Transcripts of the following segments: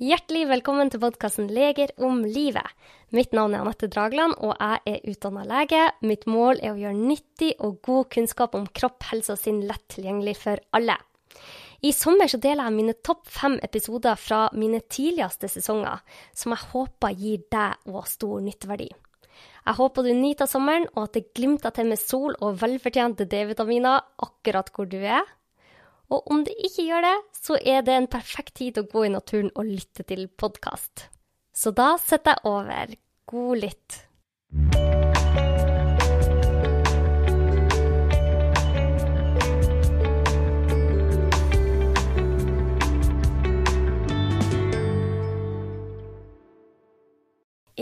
Hjertelig velkommen til podkasten Leger om livet. Mitt navn er Anette Dragland, og jeg er utdanna lege. Mitt mål er å gjøre nyttig og god kunnskap om kropp, helse og sinn lett tilgjengelig for alle. I sommer så deler jeg mine topp fem episoder fra mine tidligste sesonger, som jeg håper gir deg og stor nytteverdi. Jeg håper du nyter sommeren, og at det glimter til med sol og velfortjente D-vitaminer akkurat hvor du er. Og om det ikke gjør det, så er det en perfekt tid å gå i naturen og lytte til podkast. Så da setter jeg over. God lytt.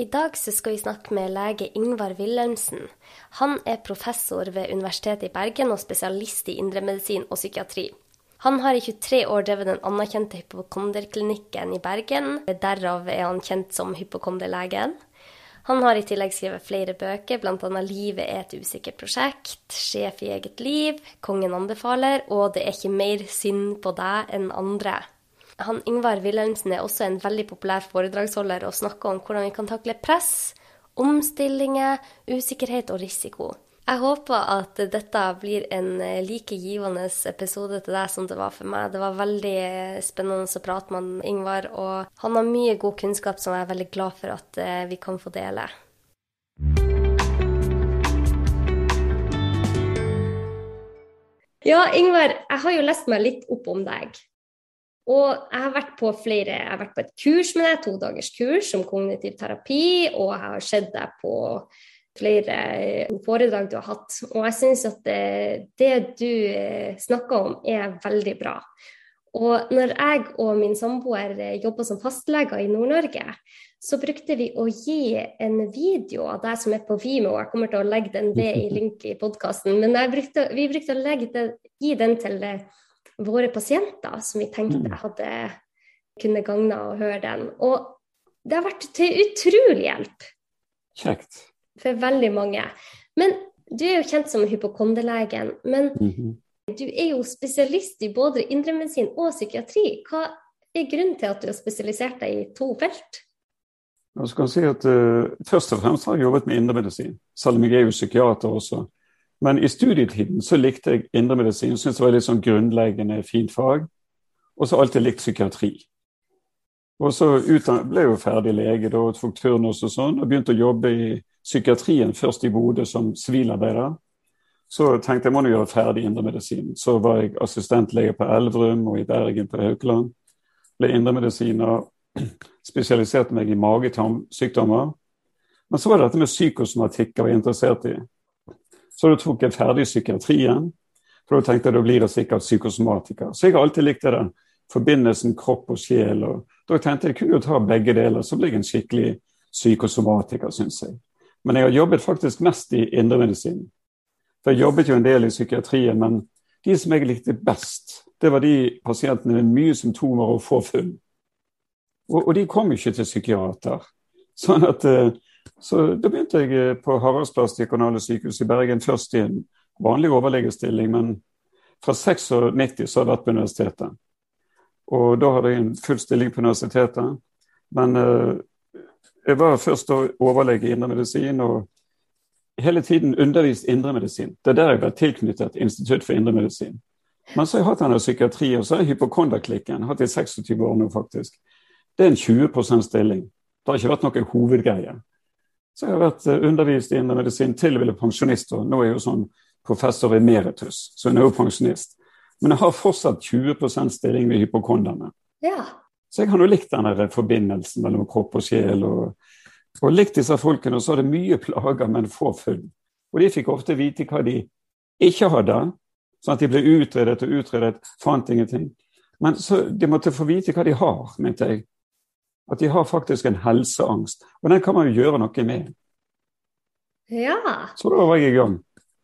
I dag skal vi snakke med lege Ingvar Wilhelmsen. Han er professor ved Universitetet i Bergen og spesialist i indremedisin og psykiatri. Han har i 23 år drevet den anerkjente hypokonderklinikken i Bergen. Derav er han kjent som hypokonderlegen. Han har i tillegg skrevet flere bøker, bl.a. 'Livet er et usikkert prosjekt', 'Sjef i eget liv', 'Kongen anbefaler' og 'Det er ikke mer synd på deg enn andre'. Han Ingvar Wilhelmsen er også en veldig populær foredragsholder og snakker om hvordan vi kan takle press, omstillinger, usikkerhet og risiko. Jeg håper at dette blir en like givende episode til deg som det var for meg. Det var veldig spennende å prate med Ingvar, og han har mye god kunnskap som jeg er veldig glad for at vi kan få dele. Ja, Ingvar, jeg har jo lest meg litt opp om deg. Og jeg har vært på flere, jeg har vært på et kurs med deg, to dagers kurs om kognitiv terapi, og jeg har sett deg på flere foredrag du har hatt. Og jeg syns at det, det du snakker om, er veldig bra. Og når jeg og min samboer jobba som fastleger i Nord-Norge, så brukte vi å gi en video av deg som er på Vimo. Jeg kommer til å legge den ved i link i podkasten. Men brukte, vi brukte å det, gi den til våre pasienter, som vi tenkte hadde kunne gagne å høre den. Og det har vært til utrolig hjelp. Kjekt. For veldig mange. Men du er jo kjent som hypokondelegen. Men mm -hmm. du er jo spesialist i både indremedisin og psykiatri. Hva er grunnen til at du har spesialisert deg i to felt? Jeg skal si at uh, Først og fremst har jeg jobbet med indremedisin, selv om jeg er jo psykiater også. Men i studietiden så likte jeg indremedisin, syntes det var litt sånn grunnleggende fint fag. Og så alltid likt psykiatri. Og så ble jeg jo ferdig lege da, tok turnus og sånn, og begynte å jobbe i psykiatrien, først i Bodø som sivilarbeider. Så tenkte jeg må nå gjøre ferdig indremedisin. Så var jeg assistentlege på Elverum og i Bergen på Haukeland. Ble indremedisiner, spesialiserte meg i magetarmsykdommer. Men så var det dette med psykosomatikk jeg var interessert i. Så da tok jeg ferdig psykiatrien, for da tenkte jeg da blir det sikkert psykosomatiker. Så jeg har alltid likt det forbindelsen kropp og sjel. og Da tenkte jeg kunne jo ta begge deler, så blir jeg en skikkelig psykosomatiker, syns jeg. Men jeg har jobbet faktisk mest i indremedisinen. For jeg jobbet jo en del i psykiatrien, men de som jeg likte best, det var de pasientene med mye symptomer og få funn. Og, og de kom ikke til psykiater. Sånn at så da begynte jeg eh, på Haraldsplass diakonale sykehus i Bergen, først i en vanlig overlegestilling, men fra 96 så har jeg vært på universitetet. Og da hadde jeg en full stilling på universitetet. Men uh, jeg var først overlege i indremedisin og hele tiden undervist indremedisin. Det er der jeg ble tilknyttet Institutt for indremedisin. Men så har jeg hatt denne psykiatri, og så er hypokonderklikken. Hatt i 26 år nå, faktisk. Det er en 20 stilling. Det har ikke vært noe hovedgreie. Så jeg har vært eh, undervist i indremedisin til jeg ble pensjonist, nå er jeg jo sånn professor emeritus, så hun er jo pensjonist. Men jeg har fortsatt 20 stilling ved hypokonderne. Ja. Så jeg har nå likt denne forbindelsen mellom kropp og sjel, og, og likt disse folkene. Og så er det mye plager, men få funn. Og de fikk ofte vite hva de ikke hadde, sånn at de ble utredet og utredet, fant ingenting. Men så de måtte få vite hva de har, mente jeg. At de har faktisk en helseangst. Og den kan man jo gjøre noe med. Ja. Så da var jeg i gang.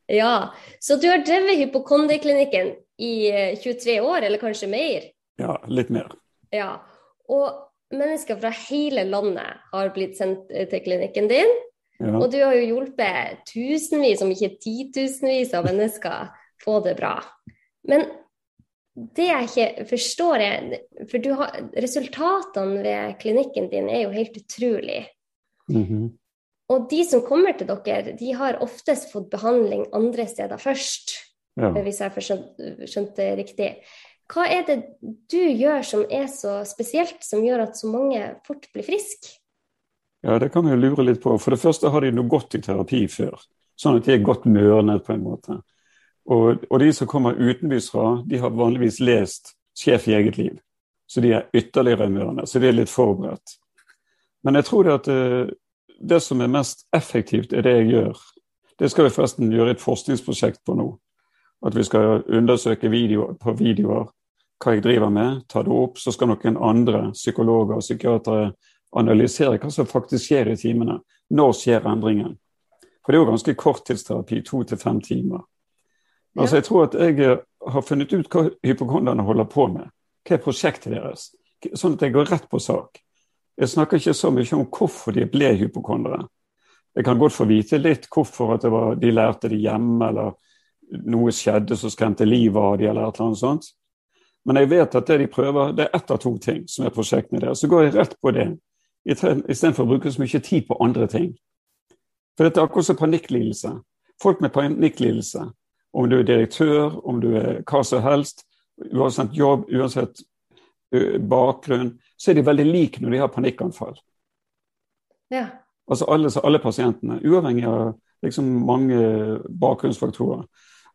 Ja, Så du har drevet hypokondiklinikken i 23 eh, år, eller kanskje mer? Ja, litt mer. Ja, Og mennesker fra hele landet har blitt sendt eh, til klinikken din. Ja. Og du har jo hjulpet tusenvis, om ikke titusenvis av mennesker få det bra. Men det jeg ikke forstår, er For har, resultatene ved klinikken din er jo helt utrolig. Mm -hmm. Og de som kommer til dere, de har oftest fått behandling andre steder først. Ja. Hvis jeg har skjønt det riktig. Hva er det du gjør som er så spesielt, som gjør at så mange fort blir friske? Ja, det kan vi lure litt på. For det første har de noe godt i terapi før. Sånn at de er godt mørnet på en måte. Og, og, de som kommer utenbys fra, de har vanligvis lest 'Sjef i eget liv'. Så de er ytterligere mørende, så de er litt forberedt. Men jeg tror det at eh, det som er mest effektivt, er det jeg gjør. Det skal vi forresten gjøre et forskningsprosjekt på nå. At vi skal undersøke video, på videoer hva jeg driver med, ta det opp. Så skal noen andre psykologer og psykiatere analysere hva som faktisk skjer i timene. Når skjer endringen? For det er jo ganske korttidsterapi, to til fem timer. Altså, jeg tror at jeg eh, har funnet ut hva hypokonderne holder på med. Hva er prosjektet deres? Sånn at jeg går rett på sak. Jeg snakker ikke så mye om hvorfor de ble hypokondere. Jeg kan godt få vite litt hvorfor at var, de lærte det hjemme, eller noe skjedde som skremte livet av dem, eller et eller annet sånt. Men jeg vet at det de prøver, det er ett av to ting som er prosjektene deres. Så går jeg rett på det, istedenfor å bruke så mye tid på andre ting. For dette er akkurat som panikklidelse. Folk med panikklidelse om du er direktør, om du er hva som helst, uansett jobb, uansett bakgrunn, så er de veldig like når de har panikkanfall. Ja. Altså alle, alle pasientene, uavhengig av liksom mange bakgrunnsfaktorer.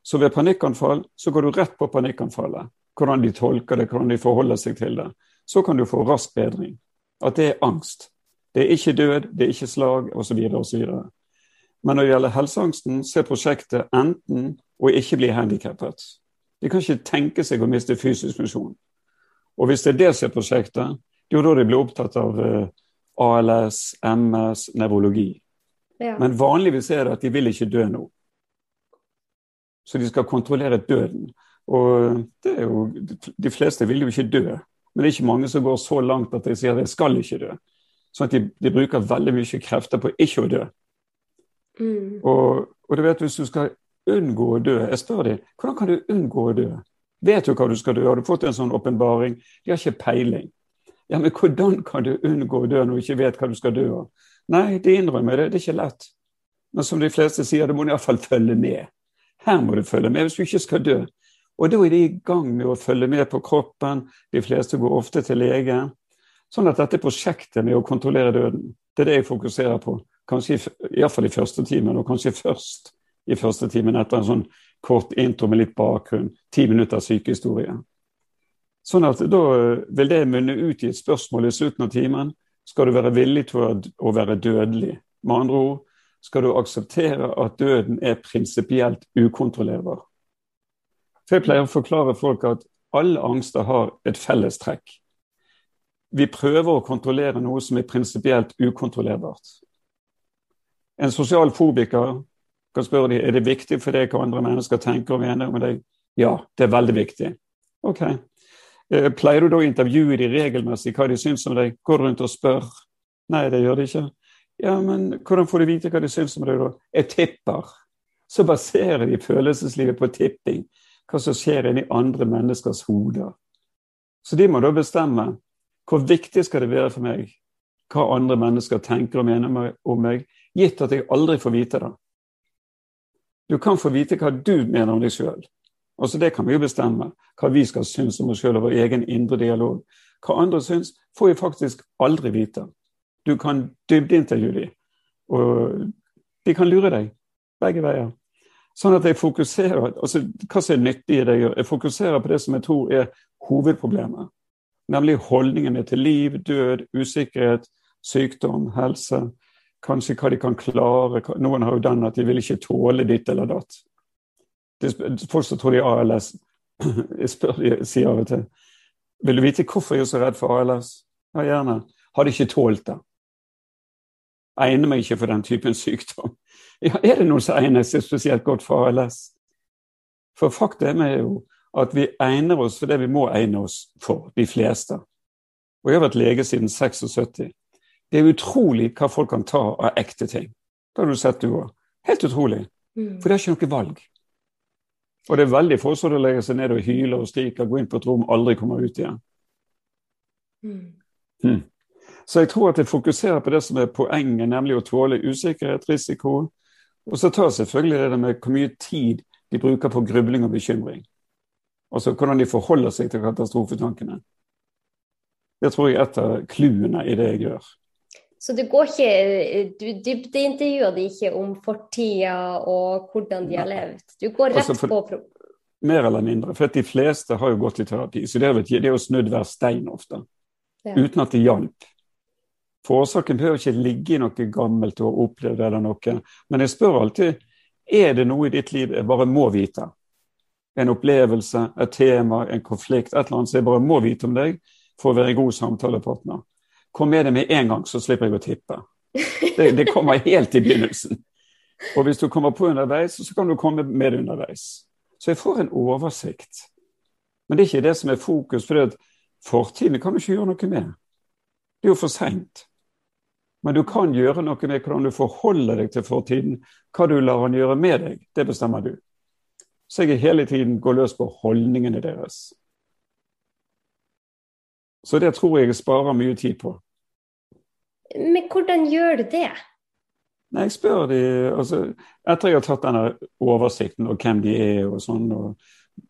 Så ved panikkanfall så går du rett på panikkanfallet. Hvordan de tolker det, hvordan de forholder seg til det. Så kan du få rask bedring. At det er angst. Det er ikke død, det er ikke slag osv. osv. Men når det gjelder helseangsten, så er prosjektet enten å ikke bli handikappet. De kan ikke tenke seg å miste fysisk funksjon. Og hvis det er det som er prosjektet, det er jo da de blir opptatt av uh, ALS, MS, nevrologi. Ja. Men vanligvis er det at de vil ikke dø nå. Så de skal kontrollere døden. Og det er jo, de fleste vil jo ikke dø, men det er ikke mange som går så langt at de sier at de skal ikke dø. Sånn at de, de bruker veldig mye krefter på ikke å dø. Mm. Og, og, du vet, hvis du skal unngå å dø Jeg spør dem hvordan kan du unngå å dø? Vet du hva du skal dø? Har du fått en sånn åpenbaring? De har ikke peiling. Ja, men hvordan kan du unngå å dø når du ikke vet hva du skal dø av? Nei, de innrømmer det. Det er ikke lett. Men som de fleste sier, det må du iallfall følge med. Her må du følge med hvis du ikke skal dø. Og da er de i gang med å følge med på kroppen. De fleste går ofte til lege. Sånn at dette prosjektet med å kontrollere døden, det er det jeg fokuserer på. Kanskje iallfall i første timen, og kanskje først i første timen etter en sånn kort intro med litt bakgrunn. Ti minutter sykehistorie. Sånn at da vil det munne ut i et spørsmål i slutten av timen. Skal du være villig til å være dødelig? Med andre ord, skal du akseptere at døden er prinsipielt ukontrollerbar? For Jeg pleier å forklare folk at alle angster har et fellestrekk. Vi prøver å kontrollere noe som er prinsipielt ukontrollerbart. En sosial fobiker kan spørre dem, er det viktig for deg hva andre mennesker tenker og mener om deg. Ja, det er veldig viktig. Ok. Eh, pleier du da å intervjue dem regelmessig hva de syns om deg? Går du rundt og spør? Nei, det gjør de ikke. Ja, men hvordan får du vite hva de syns om deg, da? Jeg tipper. Så baserer de følelseslivet på tipping. Hva som skjer inni andre menneskers hoder. Så de må da bestemme hvor viktig skal det være for meg hva andre mennesker tenker og mener om meg, gitt at jeg aldri får vite det. Du kan få vite hva du mener om deg sjøl. Altså det kan vi jo bestemme. Hva vi skal synes om oss sjøl og vår egen indre dialog. Hva andre syns, får vi faktisk aldri vite. Du kan dybdeintervjue dem, og de kan lure deg begge veier. Sånn at jeg fokuserer altså Hva som er nyttig i det jeg gjør? Jeg fokuserer på det som jeg tror er hovedproblemet. Nemlig holdningene til liv, død, usikkerhet, sykdom, helse kanskje hva de kan klare. Noen har jo den at de vil ikke tåle ditt eller datt. Folk som tror de har ALS, jeg spør de, sier av og til Vil du vite hvorfor jeg er så redd for ALS? Ja, gjerne. Har de ikke tålt det? Egner meg ikke for den typen sykdom. Ja, er det noen som egner seg spesielt godt for ALS? For faktum er jo at vi egner oss for det vi må egne oss for, de fleste. Og jeg har vært lege siden 76. Det er utrolig hva folk kan ta av ekte ting. Det har du sett, du òg. Helt utrolig. Mm. For det er ikke noe valg. Og det er veldig få som legger seg ned og hyler og skriker, går inn på et rom, aldri kommer ut igjen. Mm. Så jeg tror at jeg fokuserer på det som er poenget, nemlig å tåle usikkerhet, risiko. Og så tar selvfølgelig det med hvor mye tid de bruker på grubling og bekymring. Altså hvordan de forholder seg til katastrofetankene. Det tror jeg er et av clouene i det jeg gjør. Så du går ikke Du dybdeintervjuer de ikke om fortida og hvordan de har levd? Du går rett altså for, på Mer eller mindre. For de fleste har jo gått i terapi. Så det det er jo snudd hver stein ofte. Ja. Uten at det hjalp. For årsaken behøver ikke ligge i noe gammelt og opplevd eller noe. Men jeg spør alltid er det noe i ditt liv jeg bare må vite. En opplevelse, et tema, en konflikt, et eller annet som jeg bare må vite om deg for å være en god samtalepartner. Kom med det med en gang, så slipper jeg å tippe. Det, det kommer helt i begynnelsen. Og hvis du kommer på underveis, så kan du komme med det underveis. Så jeg får en oversikt. Men det er ikke det som er fokus, for fortiden kan du ikke gjøre noe med. Det er jo for seint. Men du kan gjøre noe med hvordan du forholder deg til fortiden. Hva du lar han gjøre med deg, det bestemmer du. Så jeg hele tiden går løs på holdningene deres. Så det tror jeg jeg sparer mye tid på. Men hvordan gjør du det? Nei, jeg spør de, altså, Etter jeg har tatt denne oversikten og hvem de er, og sånn, og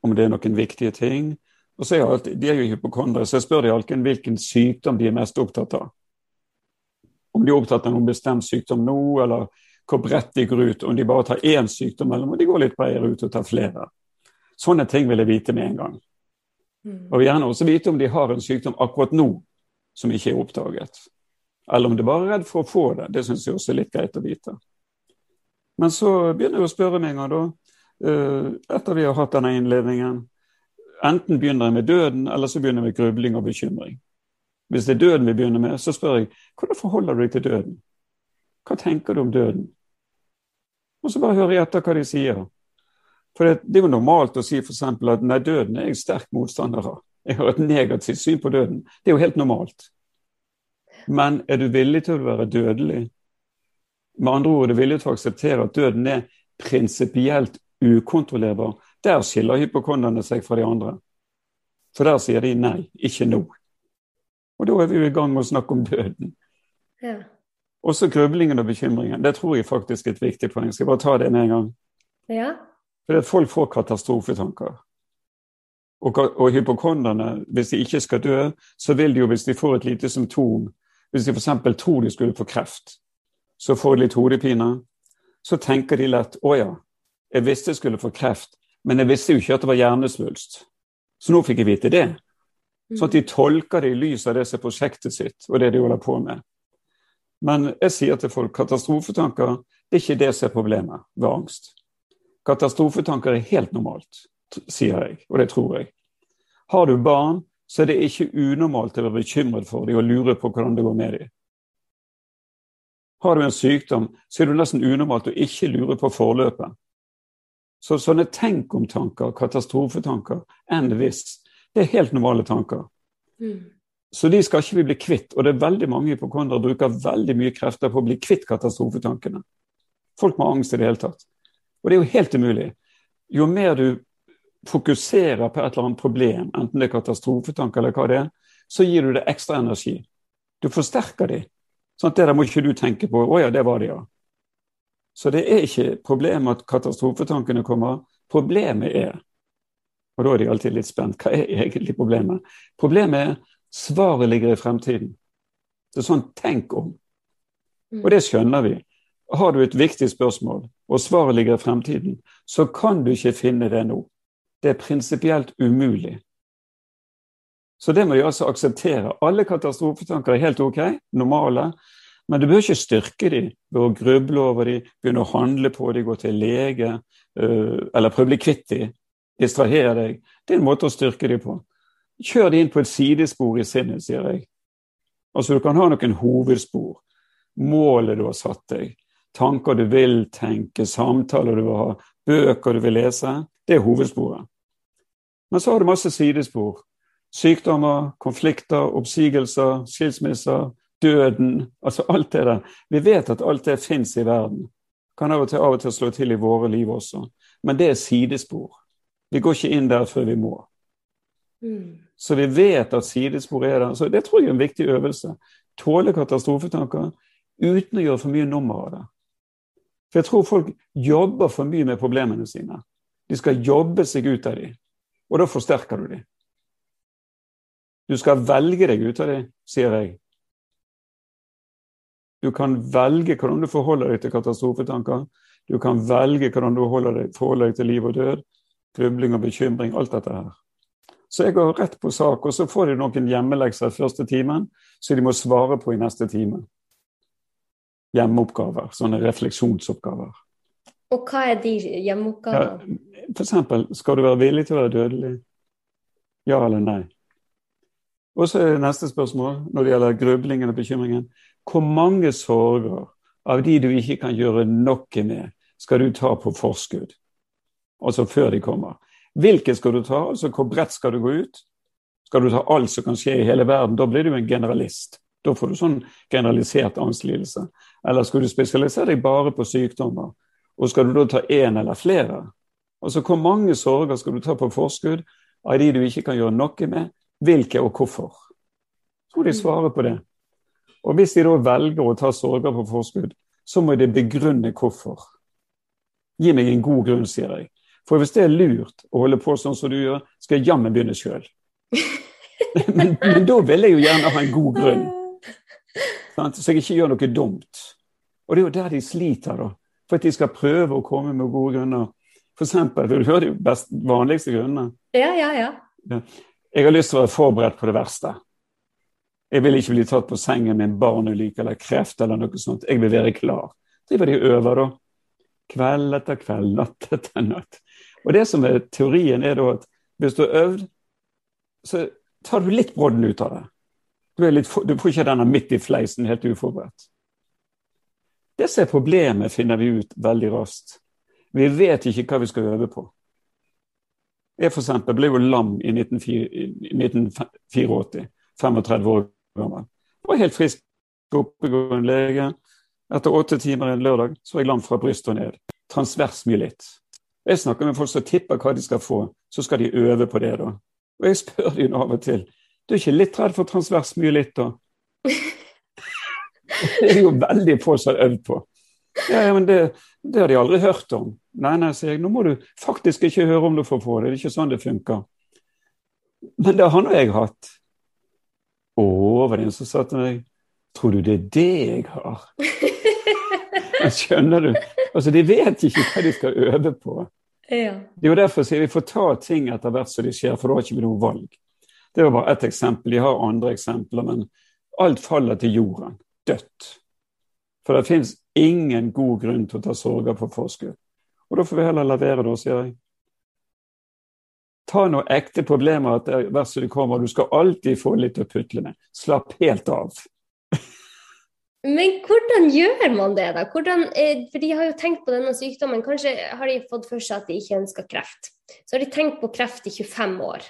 om det er noen viktige ting og så er alltid, De er jo hypokondere, så jeg spør de alltid hvilken sykdom de er mest opptatt av. Om de er opptatt av noen bestemt sykdom nå, eller hvor bredt de går ut. Om de bare tar én sykdom, eller om de går litt bredere ut og tar flere. Sånne ting vil jeg vite med en gang. Og vil gjerne også vite om de har en sykdom akkurat nå som ikke er oppdaget. Eller om de bare er redd for å få det. Det syns jeg også er litt greit å vite. Men så begynner jeg å spørre meg en gang, da, eh, etter vi har hatt denne innledningen Enten begynner jeg med døden, eller så begynner jeg med grubling og bekymring. Hvis det er døden vi begynner med, så spør jeg hvordan forholder du deg til døden? Hva tenker du om døden? Og så bare hører jeg etter hva de sier. For det, det, er jo normalt å si f.eks. at nei, døden er jeg sterk motstander av. Jeg har et negativt syn på døden. Det er jo helt normalt. Men er du villig til å være dødelig? Med andre ord er du villig til å akseptere at døden er prinsipielt ukontrollerbar. Der skiller hypokonderne seg fra de andre. For der sier de nei, ikke nå. Og da er vi jo i gang med å snakke om døden. Ja. Også grublingen og bekymringen. Det tror jeg faktisk er et viktig poeng. Skal jeg bare ta det med en gang? Ja. Fordi folk får katastrofetanker. Og, og hypokonderne, hvis de ikke skal dø, så vil de jo, hvis de får et lite symptom Hvis de f.eks. tror de skulle få kreft, så får de litt hodepine. Så tenker de lett å ja, jeg visste jeg skulle få kreft, men jeg visste jo ikke at det var hjernesvulst. Så nå fikk jeg vite det. Så at de tolker det i lys av det som er prosjektet sitt, og det de holder på med. Men jeg sier til folk katastrofetanker det er ikke det som er problemet ved angst. Katastrofetanker er helt normalt, sier jeg, og det tror jeg. Har du barn, så er det ikke unormalt å være bekymret for dem og lure på hvordan det går med dem. Har du en sykdom, så er det nesten unormalt å ikke lure på forløpet. Så sånne tenk-om-tanker, katastrofetanker, enn hvis, det er helt normale tanker. Mm. Så de skal ikke vi bli kvitt. Og det er veldig mange hypokondere bruker veldig mye krefter på å bli kvitt katastrofetankene. Folk med angst i det hele tatt. Og det er jo helt umulig. Jo mer du fokuserer på et eller annet problem, enten det er katastrofetanker eller hva det er, så gir du det ekstra energi. Du forsterker de. Sånn at det der må ikke du tenke på. Å ja, det var det, ja. Så det er ikke problemet at katastrofetankene kommer. Problemet er Og da er de alltid litt spent. Hva er egentlig problemet? Problemet er svaret ligger i fremtiden. Det er sånn tenk om. Og det skjønner vi. Har du et viktig spørsmål, og svaret ligger i fremtiden, så kan du ikke finne det nå. Det er prinsipielt umulig. Så det må de altså akseptere. Alle katastrofetanker er helt ok, normale, men du bør ikke styrke dem ved å gruble over dem, begynne å handle på dem, gå til lege, øh, eller prøve å bli kvitt dem, distrahere deg. Det er en måte å styrke dem på. Kjør dem inn på et sidespor i sinnet, sier jeg. Altså Du kan ha noen hovedspor. Målet du har satt deg tanker du vil tenke, samtaler du vil ha, bøker du vil lese. Det er hovedsporet. Men så har du masse sidespor. Sykdommer, konflikter, oppsigelser, skilsmisser, døden. Altså alt det der. Vi vet at alt det fins i verden. Kan av og til av og til slå til i våre liv også. Men det er sidespor. Vi går ikke inn der før vi må. Mm. Så vi vet at sidespor er der. Så det tror jeg er en viktig øvelse. Tåle katastrofetanker uten å gjøre for mye nummer av det. For jeg tror folk jobber for mye med problemene sine. De skal jobbe seg ut av dem, og da forsterker du dem. Du skal velge deg ut av dem, sier jeg. Du kan velge hvordan du forholder deg til katastrofetanker. Du kan velge hvordan du forholder deg, til liv og død, grubling og bekymring, alt dette her. Så jeg går rett på sak, og så får de noen hjemmelekser første timen, så de må svare på i neste time. Hjemmeoppgaver, sånne refleksjonsoppgaver. Og hva er de hjemmeoppgavene? Ja, eksempel, skal du være villig til å være dødelig? Ja eller nei? Og så er det neste spørsmål når det gjelder grublingen og bekymringen. Hvor mange sorger av de du ikke kan gjøre noe med, skal du ta på forskudd? Altså før de kommer. Hvilke skal du ta? Altså Hvor bredt skal du gå ut? Skal du ta alt som kan skje i hele verden? Da blir du en generalist. Da får du sånn generalisert angstlidelse. Eller skal du spesialisere deg bare på sykdommer? Og skal du da ta én eller flere? Altså Hvor mange sorger skal du ta på forskudd av de du ikke kan gjøre noe med? Hvilke og hvorfor? Så må de svare på det. Og hvis de da velger å ta sorger på forskudd, så må de begrunne hvorfor. Gi meg en god grunn, sier jeg. For hvis det er lurt å holde på sånn som du gjør, skal jeg jammen begynne sjøl. men, men, da vil jeg jo gjerne ha en god grunn, så jeg ikke gjør noe dumt. Og det er jo der de sliter, da. For at de skal prøve å komme med gode grunner. For eksempel, vil du høre de best, vanligste grunnene? Ja, ja, ja, ja. Jeg har lyst til å være forberedt på det verste. Jeg vil ikke bli tatt på sengen med en barneulykke eller kreft eller noe sånt. Jeg vil være klar. Driver de øver da? Kveld etter kveld, natt etter natt. Og det som er teorien, er da at hvis du har øvd, så tar du litt brodden ut av det. Du, litt, du får ikke denne midt i fleisen helt uforberedt. Det som er problemet, finner vi ut veldig raskt. Vi vet ikke hva vi skal øve på. Jeg for eksempel ble jo lam i 1984, 35 år gammel. Jeg var helt frisk, oppegående lege. Etter åtte timer en lørdag så var jeg lam fra brystet og ned. Transvers myelitt. Jeg snakker med folk som tipper hva de skal få, så skal de øve på det, da. Og jeg spør dem av og til du er ikke litt redd for transvers mye litt, da? det er jo veldig få som har øvd på. Ja, ja, men det, det, har de aldri hørt om. Nei, nei, sier jeg. Nå må du faktisk ikke høre om du får få det. Det er ikke sånn det funker. Men det har nå jeg hatt. Å, var det en som sa til meg Tror du det er det jeg har? Skjønner du? Altså, De vet ikke hva de skal øve på. Ja. Det er jo derfor sier vi får ta ting etter hvert som de skjer, for da har ikke vi noe valg. Det var bare ett eksempel. De har andre eksempler, men alt faller til jorden. Dødt. For det fins ingen god grunn til å ta sorger på forskudd. Og da får vi heller la være, da, sier jeg. Ta noe ekte problemer etter hvert som de kommer. Du skal alltid få litt å putle med. Slapp helt av. Men hvordan gjør man det, da? Hvordan, eh, for de har jo tenkt på denne sykdommen. Kanskje har de fått for seg at de ikke ønsker kreft. Så har de tenkt på kreft i 25 år.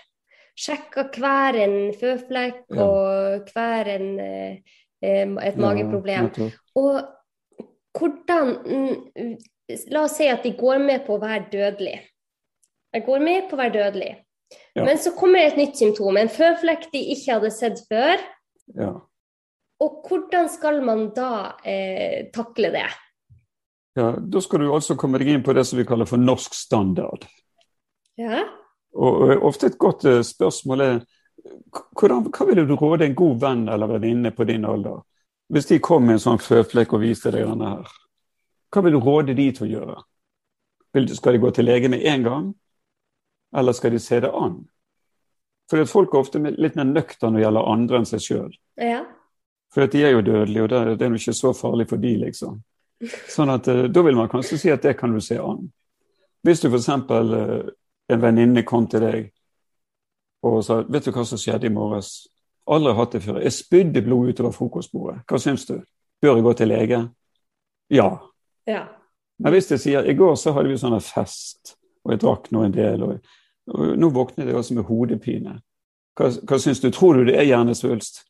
Sjekka hver en føflekk ja. og hver en eh, et mageproblem. Ja, og hvordan mm, La oss si at de går med på å være dødelig. Jeg går med på å være dødelig. Ja. Men så kommer et nytt symptom, en føflekk de ikke hadde sett før. Ja. Og hvordan skal man da eh, takle det? Ja, Da skal du altså komme deg inn på det som vi kaller for norsk standard. Ja. Og, og ofte et godt uh, spørsmål er hvordan, hva ville du råde en god venn eller venninne på din alder hvis de kom med en sånn føflekk og viste deg denne her? Hva vil du råde de til å gjøre? Skal de gå til lege med en gang, eller skal de se det an? For folk er ofte litt mer nøkterne når det gjelder andre enn seg sjøl. Ja. For de er jo dødelige, og det er, det er ikke så farlig for de, liksom. Sånn at uh, Da vil man kanskje si at det kan du se an. Hvis du f.eks. Eh, en venninne kom til deg og sa vet du hva som skjedde i morges? Aldri hatt det før. Jeg spydde blod utover frokostbordet. Hva syns du? Bør jeg gå til lege? Ja. ja. Men hvis jeg sier i går så hadde vi sånn fest, og jeg drakk nå en del, og, og nå våknet jeg også med hodepine. Hva, hva syns du? Tror du det er hjernesvulst?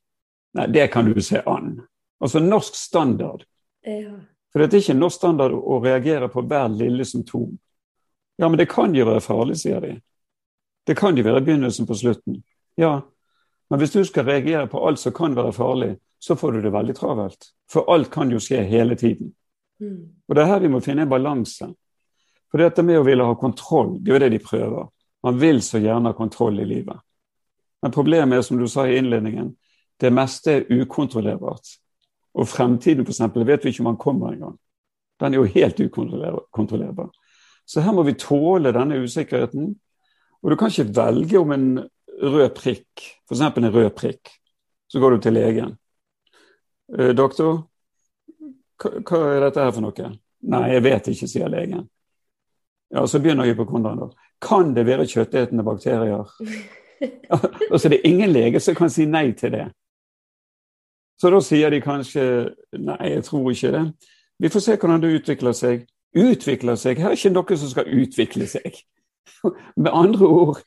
Nei, det kan du se an. Altså norsk standard. Ja. For det er ikke norsk standard å reagere på hver lille symptom. Ja, men det kan jo være farlig, sier de. Det kan jo være begynnelsen på slutten. Ja, men hvis du skal reagere på alt som kan være farlig, så får du det veldig travelt. For alt kan jo skje hele tiden. Mm. Og det er her vi må finne en balanse. For dette med å ville ha kontroll, det er jo det de prøver. Man vil så gjerne ha kontroll i livet. Men problemet er, som du sa i innledningen, det meste er ukontrollerbart. Og fremtiden, f.eks., vet vi ikke om han kommer engang. Den er jo helt ukontrollerbar. Så her må vi tåle denne usikkerheten. Og du kan ikke velge om en rød prikk, f.eks. en rød prikk. Så går du til legen. Eh, doktor, hva er dette her for noe? Nei, jeg vet ikke, sier legen. Ja, Så begynner hypokonderen da. Kan det være kjøttetende bakterier? altså, det er ingen lege som kan si nei til det. Så da sier de kanskje nei, jeg tror ikke det. Vi får se hvordan det utvikler seg. Utvikler seg? Her er ikke noe som skal utvikle seg. Med andre ord,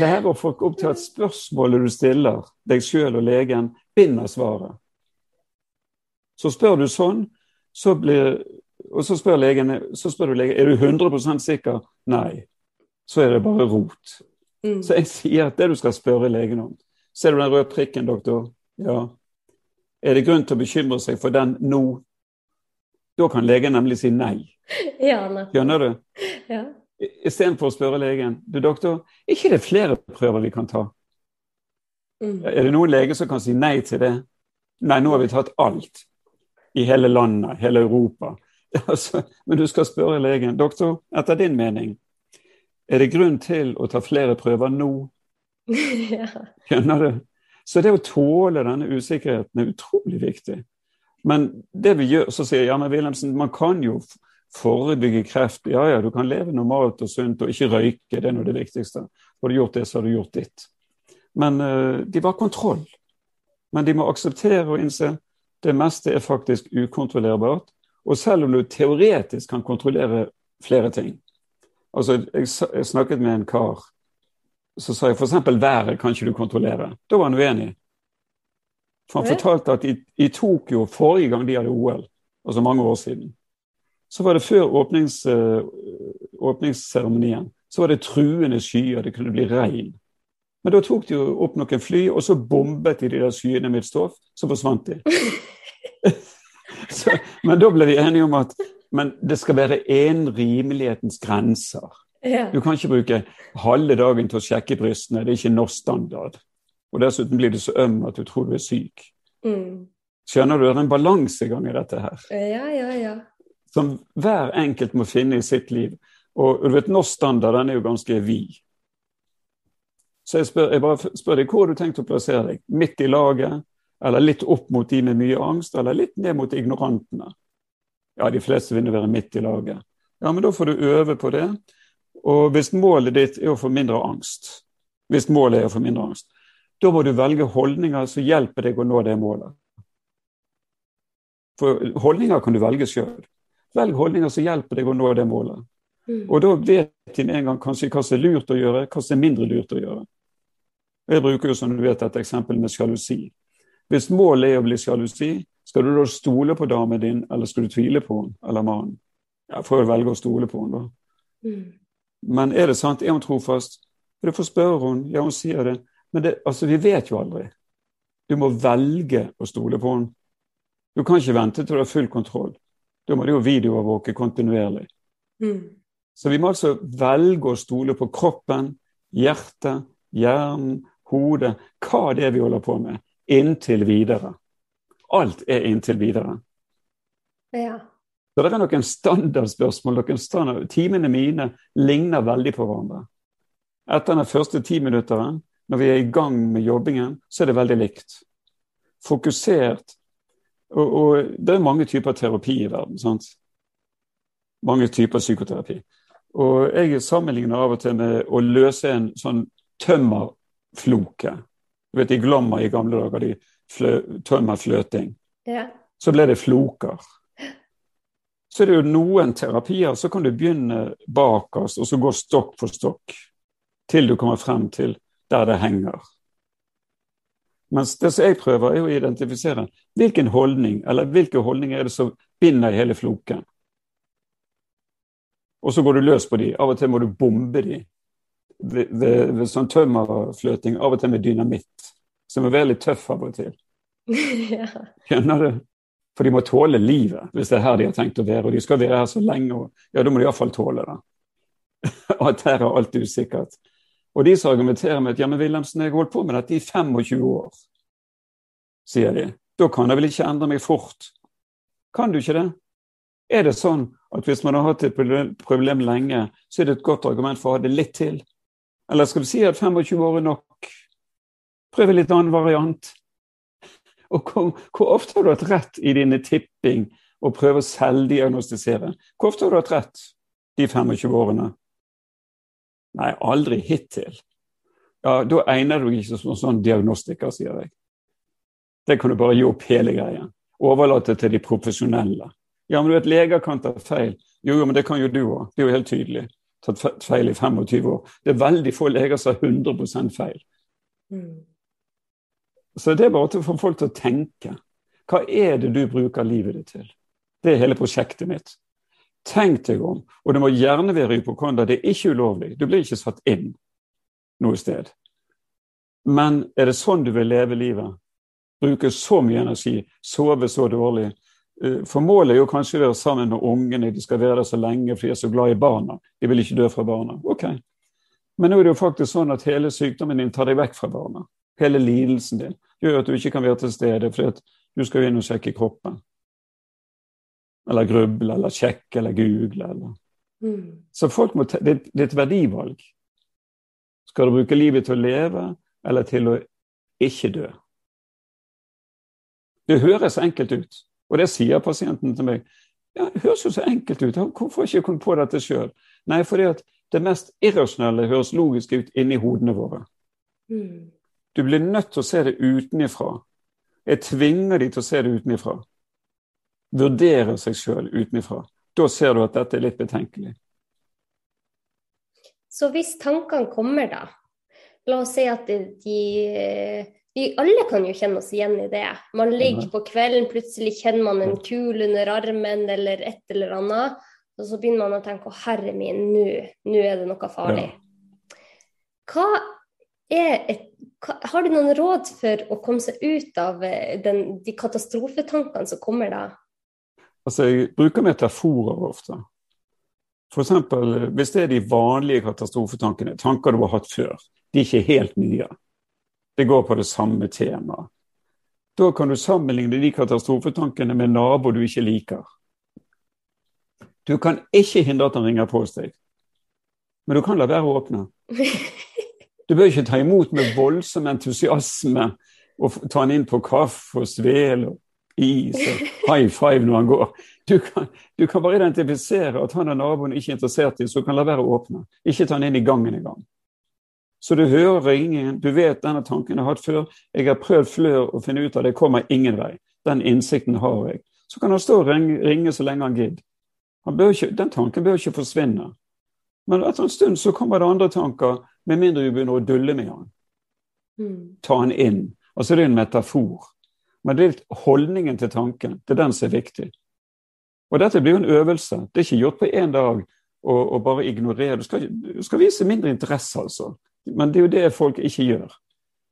lærer folk opp til at spørsmålet du stiller deg sjøl og legen, binder svaret. Så spør du sånn, så blir, og så spør, legen, så spør du legen er du 100% sikker. Nei. Så er det bare rot. Mm. Så jeg sier at det du skal spørre legen om Ser du den røde prikken, doktor? Ja. Er det grunn til å bekymre seg for den nå? Da kan legen nemlig si nei. Ja, Skjønner du? Ja. Istedenfor å spørre legen du doktor, er ikke det flere prøver vi kan ta? Mm. Er det noen lege som kan si nei til det? Nei, nå har vi tatt alt i hele landet, hele Europa. Altså, men du skal spørre legen doktor, etter din mening, er det grunn til å ta flere prøver nå? Skjønner du? Så det å tåle denne usikkerheten er utrolig viktig. Men det vi gjør, så sier Janne Wilhelmsen, man kan jo forebygge kreft. Ja, ja, du kan leve normalt og sunt og ikke røyke, det er nå det viktigste. Har du gjort det, så har du gjort ditt. Men uh, de var kontroll. Men de må akseptere og innse det meste er faktisk ukontrollerbart. Og selv om du teoretisk kan kontrollere flere ting Altså, jeg, snakket med en kar. Så sa jeg f.eks. været kan ikke du kontrollere. Da var han uenig. For han fortalte at i, i Tokyo forrige gang de hadde OL, altså mange år siden, så var det før åpnings, uh, åpningsseremonien, så var det truende skyer, det kunne bli regn. Men da tok de jo opp noen fly, og så bombet de de der skyene med et stoff, så forsvant de. så, men da ble vi enige om at men det skal være én rimelighetens grenser. Ja. Du kan ikke bruke halve dagen til å sjekke brystene, det er ikke norsk standard. Og dessuten blir du så øm at du tror du er syk. Mm. Skjønner du? Det er en balansegang i dette her. Ja, ja, ja. Som hver enkelt må finne i sitt liv. Og du vet, norsk standard den er jo ganske vid. Så jeg, spør, jeg bare spør deg hvor har du tenkt å plassere deg? Midt i laget? Eller litt opp mot de med mye angst? Eller litt ned mot ignorantene? Ja, de fleste vil være midt i laget. Ja, men da får du øve på det. Og hvis målet ditt er å få mindre angst, hvis målet er å få mindre angst, da må du velge holdninger som hjelper deg å nå det målet. For holdninger kan du velge sjøl. Velg holdninger som hjelper deg å nå det målet. Mm. Og da vet de med en gang kanskje hva som er lurt å gjøre, hva som er mindre lurt å gjøre. Jeg bruker jo som du vet et eksempel med sjalusi. Hvis målet er å bli sjalusi, skal du da stole på damen din, eller skal du tvile på henne eller mannen? Ja, for å velge å stole på henne, da. Mm. Men er det sant? Er hun trofast? Du får spørre henne. Ja, hun sier det. Men det, altså, vi vet jo aldri. Du må velge å stole på henne. Du kan ikke vente til du har full kontroll. Da må du jo videoovervåke kontinuerlig. Mm. Så vi må altså velge å stole på kroppen, hjertet, hjernen, hodet, hva det er vi holder på med, inntil videre. Alt er inntil videre. Ja. Så det er noen standardspørsmål. Noen standard, timene mine ligner veldig på hverandre. Etter den første timinutteren, når vi er i gang med jobbingen, så er det veldig likt. Fokusert. Og, og det er mange typer terapi i verden. sant? Mange typer psykoterapi. Og jeg sammenligner av og til med å løse en sånn tømmerfloke. Du vet, I Glomma i gamle dager de flø, tømmerfløting. Ja. Så ble det floker. Så er det jo noen terapier så kan du begynne bakerst, og så gå stokk for stokk til du kommer frem til der det henger. Mens det som jeg prøver, er å identifisere hvilken holdning eller hvilke holdninger er det som binder hele floken. Og så går du løs på de. Av og til må du bombe de ved, ved, ved sånn tømmerfløting, av og til med dynamitt. Som er veldig tøff av og til. kjenner Skjønner du? For de må tåle livet, hvis det er her de har tenkt å være. Og de skal være her så lenge, og ja, da må de iallfall tåle det. at her er alt usikkert. Og de som argumenterer med at ja, men Wilhelmsen, jeg har holdt på med dette i 25 år, sier de. Da kan jeg vel ikke endre meg fort? Kan du ikke det? Er det sånn at hvis man har hatt et problem lenge, så er det et godt argument for å ha det litt til? Eller skal vi si at 25 år er nok? Prøve litt annen variant. Og hvor, hvor, ofte har du hatt rett i dine tipping og prøve å selvdiagnostisere? Hvor ofte har du hatt rett de 25 årene? Nei, aldri hittil. Ja, da egner du ikke som sånn diagnostiker, sier jeg. Det kan du bare gi opp hele greia. Overlate til de profesjonelle. Ja, men du vet, leger kan ta feil. Jo, jo, men det kan jo du òg. Det er jo helt tydelig. Tatt feil i 25 år. Det er veldig få leger som har 100 feil. Mm. Så det er bare til å få folk til å tenke. Hva er det du bruker livet ditt til? Det er hele prosjektet mitt. Tenk deg om. Og det må gjerne være hypokonda. Det er ikke ulovlig. Du blir ikke satt inn noe sted. Men er det sånn du vil leve livet? Bruke så mye energi, sove så dårlig? Eh, for målet er jo kanskje å være sammen med ungene, de skal være der så lenge, for de er så glad i barna. De vil ikke dø fra barna. Ok. Men nå er det jo faktisk sånn at hele sykdommen din tar deg vekk fra barna. Hele lidelsen din gjør at du ikke kan være til stede fordi du skal inn og sjekke kroppen. Eller gruble, eller sjekke, eller google. Eller. Mm. Så folk må det, det er et verdivalg. Skal du bruke livet til å leve, eller til å ikke dø? Det høres enkelt ut, og det sier pasienten til meg. Ja, Det høres jo så enkelt ut, hvorfor har jeg ikke kommet på dette sjøl? Nei, fordi at det mest irrasjonelle høres logisk ut inni hodene våre. Mm. Du blir nødt til å se det utenifra. Jeg tvinger de til å se det utenifra. Vurdere seg sjøl utenifra. Da ser du at dette er litt betenkelig. Så hvis tankene kommer, da. La oss si at de, Vi alle kan jo kjenne oss igjen i det. Man ligger på kvelden, plutselig kjenner man en kul under armen eller et eller annet. Og så begynner man å tenke å herre min, nå er det noe farlig. Hva er et har du noen råd for å komme seg ut av eh, den, de katastrofetankene som kommer da? Altså, jeg bruker metaforer ofte. F.eks. hvis det er de vanlige katastrofetankene, tanker du har hatt før, de er ikke helt nye. Det går på det samme temaet. Da kan du sammenligne de katastrofetankene med naboer du ikke liker. Du kan ikke hindre at han ringer på hos deg, men du kan la være å åpne. Du bør ikke ta imot med voldsom entusiasme og ta han inn på kaffe og svel og is og high five når han går. Du kan, du kan bare identifisere at han og naboen ikke er interessert i, så kan la være å åpne. Ikke ta han inn i gangen engang. Så du hører ringingen, du vet denne tanken jeg har hatt før. Jeg har prøvd flør å finne ut av det, kommer ingen vei. Den innsikten har jeg. Så kan han stå og ringe, ringe så lenge han gidder. Den tanken bør ikke forsvinne. Men etter en stund så kommer det andre tanker. Med mindre du begynner å dulle med han. Mm. Ta han inn. Altså det er en metafor. Men det er holdningen til tanken. Det er den som er viktig. Og dette blir jo en øvelse. Det er ikke gjort på én dag å bare ignorere. Du skal, du skal, vise mindre interesse, altså. Men det er jo det folk ikke gjør.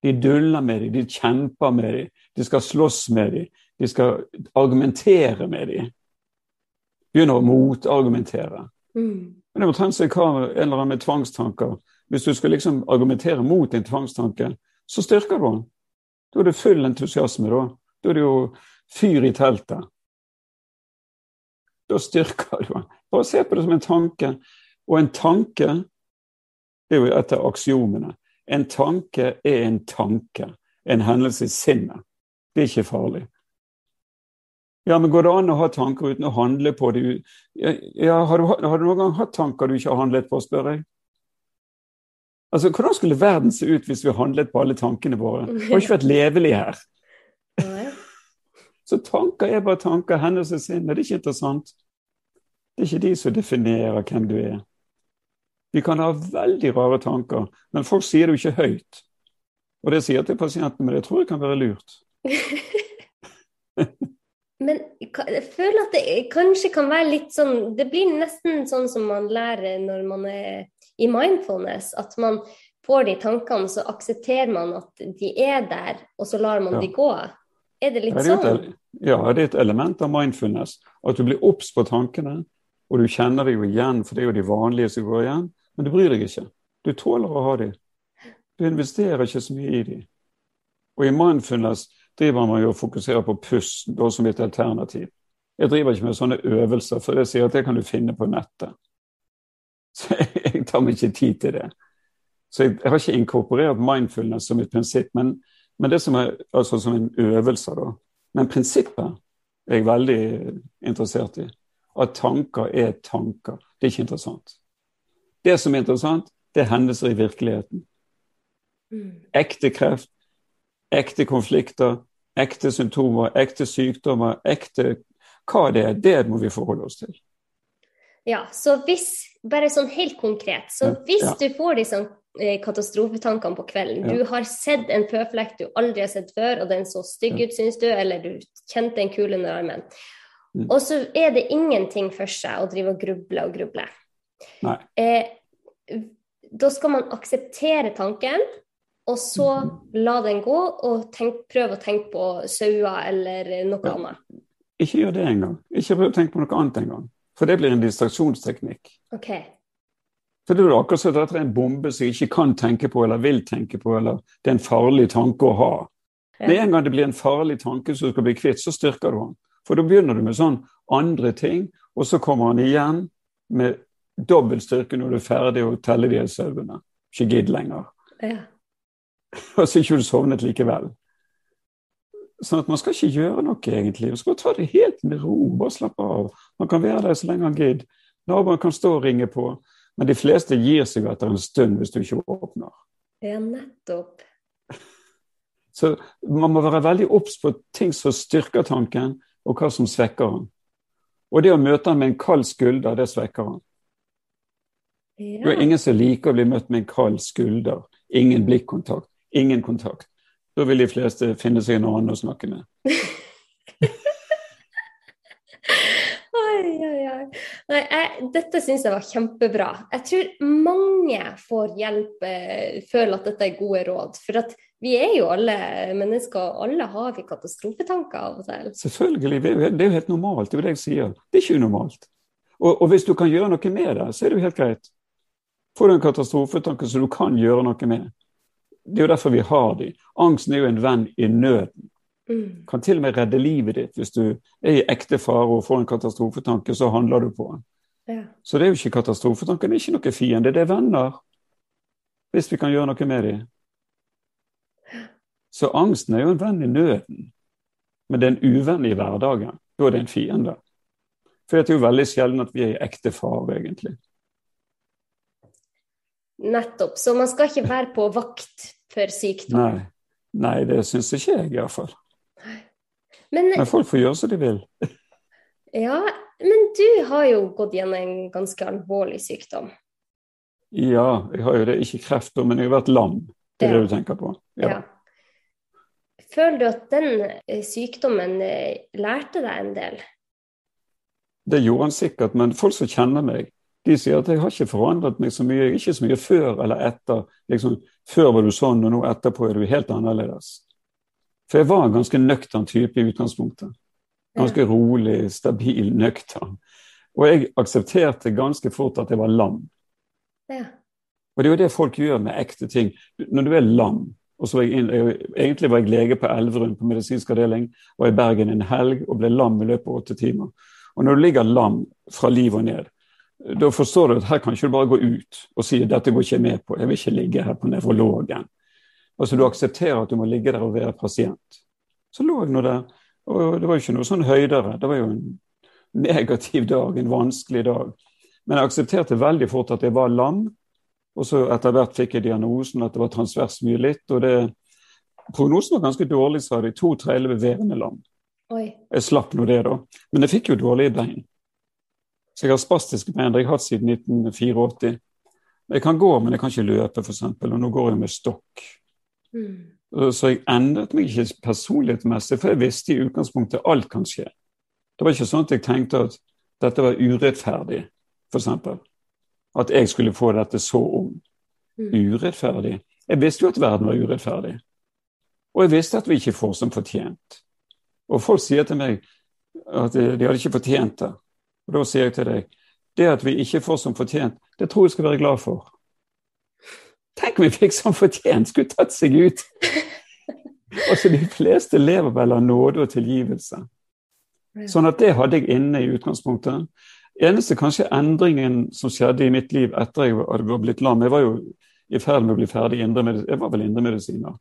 De duller med dem, de kjemper med dem, de skal slåss med dem, de skal argumentere med dem. Begynner å motargumentere. Mm. Men det må tenke seg hva en eller annen med tvangstanker hvis du skal liksom argumentere mot en tvangstanke, så styrker du den. Da er det full entusiasme. Da Da er det jo fyr i teltet. Da styrker du den. Bare se på det som en tanke. Og en tanke det er jo et av aksiomene. En tanke er en tanke. En hendelse i sinnet. Det er ikke farlig. Ja, men Går det an å ha tanker uten å handle på det? Ja, har, du, har du noen gang hatt tanker du ikke har handlet på, spør jeg? Altså, Hvordan skulle verden se ut hvis vi handlet på alle tankene våre? Det har ikke vært levelig her. Så tanker er bare tanker. Hendelsessinne, det er ikke interessant. Det er ikke de som definerer hvem du er. Vi kan ha veldig rare tanker, men folk sier det jo ikke høyt. Og det sier jeg til pasienten, men det tror jeg kan være lurt. men jeg føler at det kanskje kan være litt sånn Det blir nesten sånn som man lærer når man er i mindfulness. At man får de tankene, så aksepterer man at de er der, og så lar man Ja. de gå. Er det litt Ja, det er sånn? ja, det er et element av mindfulness. At du blir obs på tankene, og du kjenner det jo igjen, for det er jo de vanlige som går igjen, men du bryr deg ikke. Du tåler å ha de. Du investerer ikke så mye i de. Og i mindfulness driver man jo og fokuserer på pusten da som et alternativ. Jeg driver ikke med sånne øvelser, for jeg sier at det kan du finne på nettet. Så jeg tar meg ikke tid til det. Så jeg, jeg har ikke inkorporert mindfulness som et prinsipp, men, men det som er altså som en øvelse, da. Men prinsippet er jeg veldig interessert i. At tanker er tanker. Det er ikke interessant. Det som er interessant, det er hendelser i virkeligheten. Mm. Ekte kreft, ekte konflikter, ekte symptomer, ekte sykdommer, ekte hva det er, det må vi forholde oss til. Ja, så hvis, bare sånn helt konkret, så hvis ja. du får disse eh, katastrofetankene på kvelden, Ja. du har sett en føflekk du aldri har sett før, og den så stygg ut, syns du, eller du kjente en kule under armen, Mm. og så er det ingenting for seg å drive og gruble og gruble. Eh, da skal man akseptere tanken, og så la den gå, og tenk, prøve å tenke på sauer eller noe Ja. annet. Ikke gjør det engang. Ikke prøv å tenke på noe annet engang. For det blir en distraksjonsteknikk. OK. For det er akkurat som dette er en bombe som jeg ikke kan tenke på eller vil tenke på, eller det er en farlig tanke å ha. Ja. Med en gang det blir en farlig tanke som du skal bli kvitt, så styrker du den. For da begynner du med sånn andre ting, og så kommer han igjen med dobbel styrke når du er ferdig å telle de sauene. Ikke gidd lenger. Ja. Og så er ikke du sovnet likevel. Sånn at man skal ikke gjøre noe, egentlig. Man skal ta det helt med ro. Bare slappe av. Man kan være der så lenge han gidder. Naboen kan stå og ringe på. Men de fleste gir seg etter en stund hvis du ikke åpner. ja, nettopp. Så man må være veldig obs på ting som styrker tanken, og hva som svekker den. Og det å møte han med en kald skulder, det svekker han. Det er ingen som liker å bli møtt med en kald skulder. Ingen blikkontakt. Ingen kontakt. Da vil de fleste finne seg en annen å snakke med. Oi, oi, oi. Nei, jeg, dette syns jeg var kjempebra. Jeg tror mange får hjelp, eh, føler at dette er gode råd. For at vi er jo alle mennesker, og alle har vi katastrofetanker av og til. Selvfølgelig. Det jo, helt- det er jo helt normalt. Det er jo det jeg sier. Det er ikke unormalt. Og, og hvis du kan gjøre noe med det, så er det jo helt greit. Får du en katastrofetanke som du kan gjøre noe med. Det er jo derfor vi har dem. Angsten er jo en venn i nøden. Mm. Kan til og med redde livet ditt. Hvis du er i ekte fare og får en katastrofetanke, så handler du på den. Ja. Så det er jo ikke katastrofetanken, det er ikke noe fiende, det er venner. Hvis vi kan gjøre noe med dem. Så angsten er jo en venn i nøden. Men det er en uvenn i hverdagen. Da er det en fiende. For det er jo veldig sjelden at vi er i ekte fare, egentlig. Nettopp. Så man skal ikke være på vakt for sykdom. Nei, Nei det syns ikke jeg, iallfall. Men, Men folk får gjøre som de vil. ja, men du har jo gått gjennom en ganske alvorlig sykdom. Ja, jeg har jo det, ikke kreft, men jeg har vært lam. Det er det du tenker på? Ja. Føler du at den eh, sykdommen eh, lærte deg en del? Det gjorde han sikkert, men folk som kjenner meg, de sier at jeg har ikke forandret meg så mye. Ikke så mye før eller etter. Liksom, før var du sånn, og nå etterpå er du helt annerledes. For jeg var en ganske nøktern type i utgangspunktet. Ganske rolig, stabil, nøktern. Og jeg aksepterte ganske fort at jeg var lam. Ja. Og det er jo det folk gjør med ekte ting. Når du er lam og så var jeg inn, jeg, Egentlig var jeg lege på Elverum på medisinsk avdeling, var i Bergen en helg og ble lam i løpet av åtte timer. Og når du ligger lam fra liv og ned, da forstår du at her kan ikke du bare gå ut og si at dette går ikke jeg med på, jeg vil ikke ligge her på nevrologen. Altså Du aksepterer at du må ligge der og være pasient. Så lå jeg nå der, og det var jo ikke noe sånn høydere. Det var jo en negativ dag, en vanskelig dag. Men jeg aksepterte veldig fort at jeg var lam, og så etter hvert fikk jeg diagnosen at det var transversmyelitt. Og det, prognosen var ganske dårlig, sa de. To tredjedeler vevende lam. Oi. Jeg slapp nå det, da. Men jeg fikk jo dårlige bein. Så jeg har spastiske bein. Det har jeg hatt siden 1984. Jeg kan gå, men jeg kan ikke løpe, f.eks. Og nå går jeg med stokk. Mm. Så jeg endret meg ikke personlighetsmessig, for jeg visste i utgangspunktet alt kan skje. Det var ikke sånn at jeg tenkte at dette var urettferdig, f.eks. at jeg skulle få dette så ung. Mm. Urettferdig. Jeg visste jo at verden var urettferdig. Og jeg visste at vi ikke får som fortjent. Og folk sier til meg at de hadde ikke fortjent det. Og da sier jeg til deg det at vi ikke får som fortjent, det tror jeg skal være glad for. Tenk om vi fikk som fortjent, skulle tatt seg ut! altså, De fleste lever vel av nåde og tilgivelse. Sånn at det hadde jeg inne i utgangspunktet. Eneste kanskje endringen som skjedde i mitt liv etter jeg hadde blitt lam Jeg var jo i ferd med å bli ferdig. Jeg var vel indremedisiner.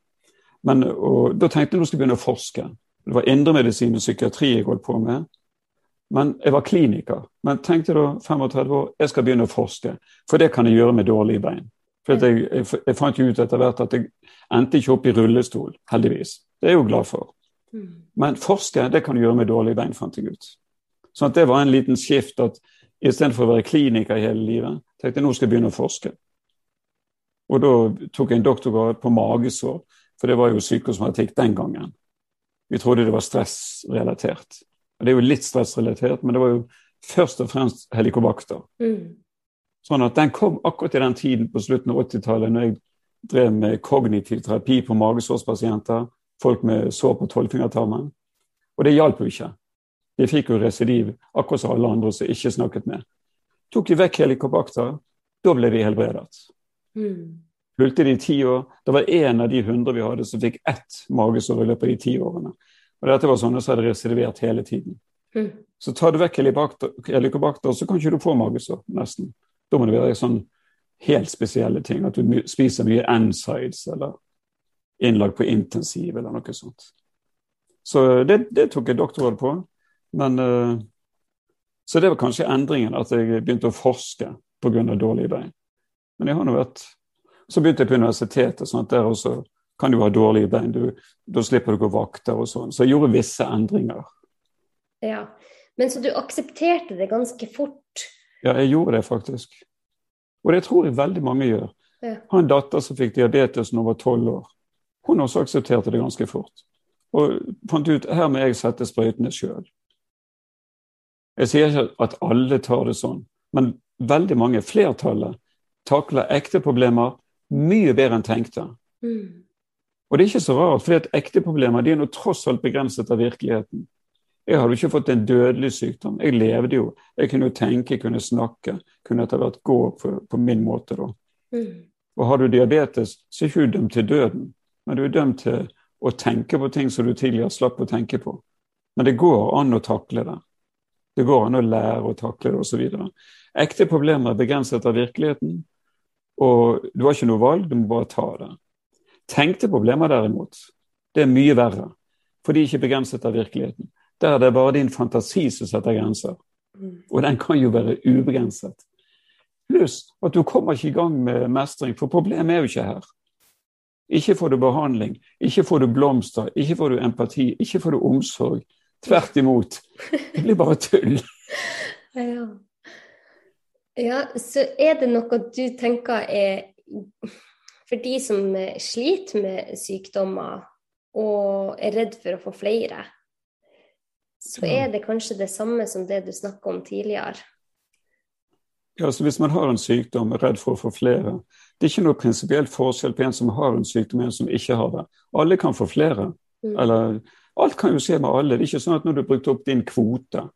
Men og, Da tenkte jeg nå skulle jeg begynne å forske. Det var indremedisin og psykiatri jeg holdt på med. Men jeg var kliniker. Men tenkte da 35 år jeg skal begynne å forske, for det kan jeg gjøre med dårlige bein. For jeg, jeg, jeg, fant jo ut etter hvert at jeg endte ikke opp i rullestol, heldigvis. Det er jeg jo glad for. Mm. Men forske det kan du gjøre med dårlige bein, fant jeg ut. Så at det var en liten skift at istedenfor å være kliniker hele livet, tenkte jeg nå skal jeg begynne å forske. Og da tok jeg en doktorgrad på magesår, for det var jo psykosomatikk den gangen. Vi trodde det var stressrelatert. Det er jo litt stressrelatert, men det var jo først og fremst helikobakter. Mm. Sånn at den kom akkurat i den tiden på slutten av 80-tallet, når jeg drev med kognitiv terapi på magesårspasienter, folk med sår på tolvfingertarmen. Og det hjalp jo ikke. De fikk jo residiv, akkurat som alle andre som ikke snakket med. Tok de vekk helikobakter, da ble de helbredet. Mm. Fulgte de i ti år. Det var én av de hundre vi hadde som fikk ett magesår i løpet av de ti årene. Og dette var sånne som hadde reservert hele tiden. Mm. Så tar du vekk helikobakter, så kan ikke du få magesår, nesten. Da må det være sånn helt spesielle ting. At du spiser mye NSIDES eller innlagt på intensiv eller noe sånt. Så det, det tok jeg doktorgrad på. Men, uh, så det var kanskje endringen, at jeg begynte å forske pga. dårlige bein. Men jeg har nå vært Så begynte jeg på universitetet, sånn at der også kan du ha dårlige bein. Du, da slipper du gå vakter og sånn. Så jeg gjorde visse endringer. Ja, Men så du aksepterte det ganske fort? Ja, jeg gjorde det faktisk. Og det tror jeg veldig mange gjør. Ja. Har en datter som fikk diabetes da hun var tolv år. Hun også aksepterte det ganske fort. Og fant ut her må jeg sette sprøytene sjøl. Jeg sier ikke at alle tar det sånn, men veldig mange, flertallet, takler ekte problemer mye bedre enn tenkte. Mm. Og det er ikke så rart, for ekte problemer de er nå tross alt begrenset av virkeligheten. Jeg hadde jo ikke fått en dødelig sykdom. Jeg levde jo. Jeg kunne jo tenke, kunne snakke, kunne etter hvert gå på, på min måte. da. Mm. Og har du diabetes, så er du ikke dømt til døden, men du er dømt til å tenke på ting som du tidligere slapp å tenke på. Men det går an å takle det. Det går an å lære å takle det osv. Ekte problemer er begrenset av virkeligheten, og du har ikke noe valg, du må bare ta det. Tenkte problemer derimot, det er mye verre, for de er ikke begrenset av virkeligheten. Der er det bare din fantasi som setter grenser, Mm. og den kan jo være ubegrenset. Pluss at du kommer ikke i gang med mestring, for problemet er jo ikke her. Ikke får du behandling, ikke får du blomster, ikke får du empati, ikke får du omsorg. Tvert imot. Det blir bare tull. Ja. ja, så er det noe du tenker er For de som sliter med sykdommer og er redd for å få flere, så er det kanskje det samme som det du snakka om tidligere. Ja, så Hvis man har en sykdom og er redd for å få flere Det er ikke noe prinsipielt forskjell på en som har en sykdom og en som ikke har det. Alle kan få flere. Mm. Eller, alt kan jo skje med alle. Det er ikke sånn at når du har brukt opp din kvote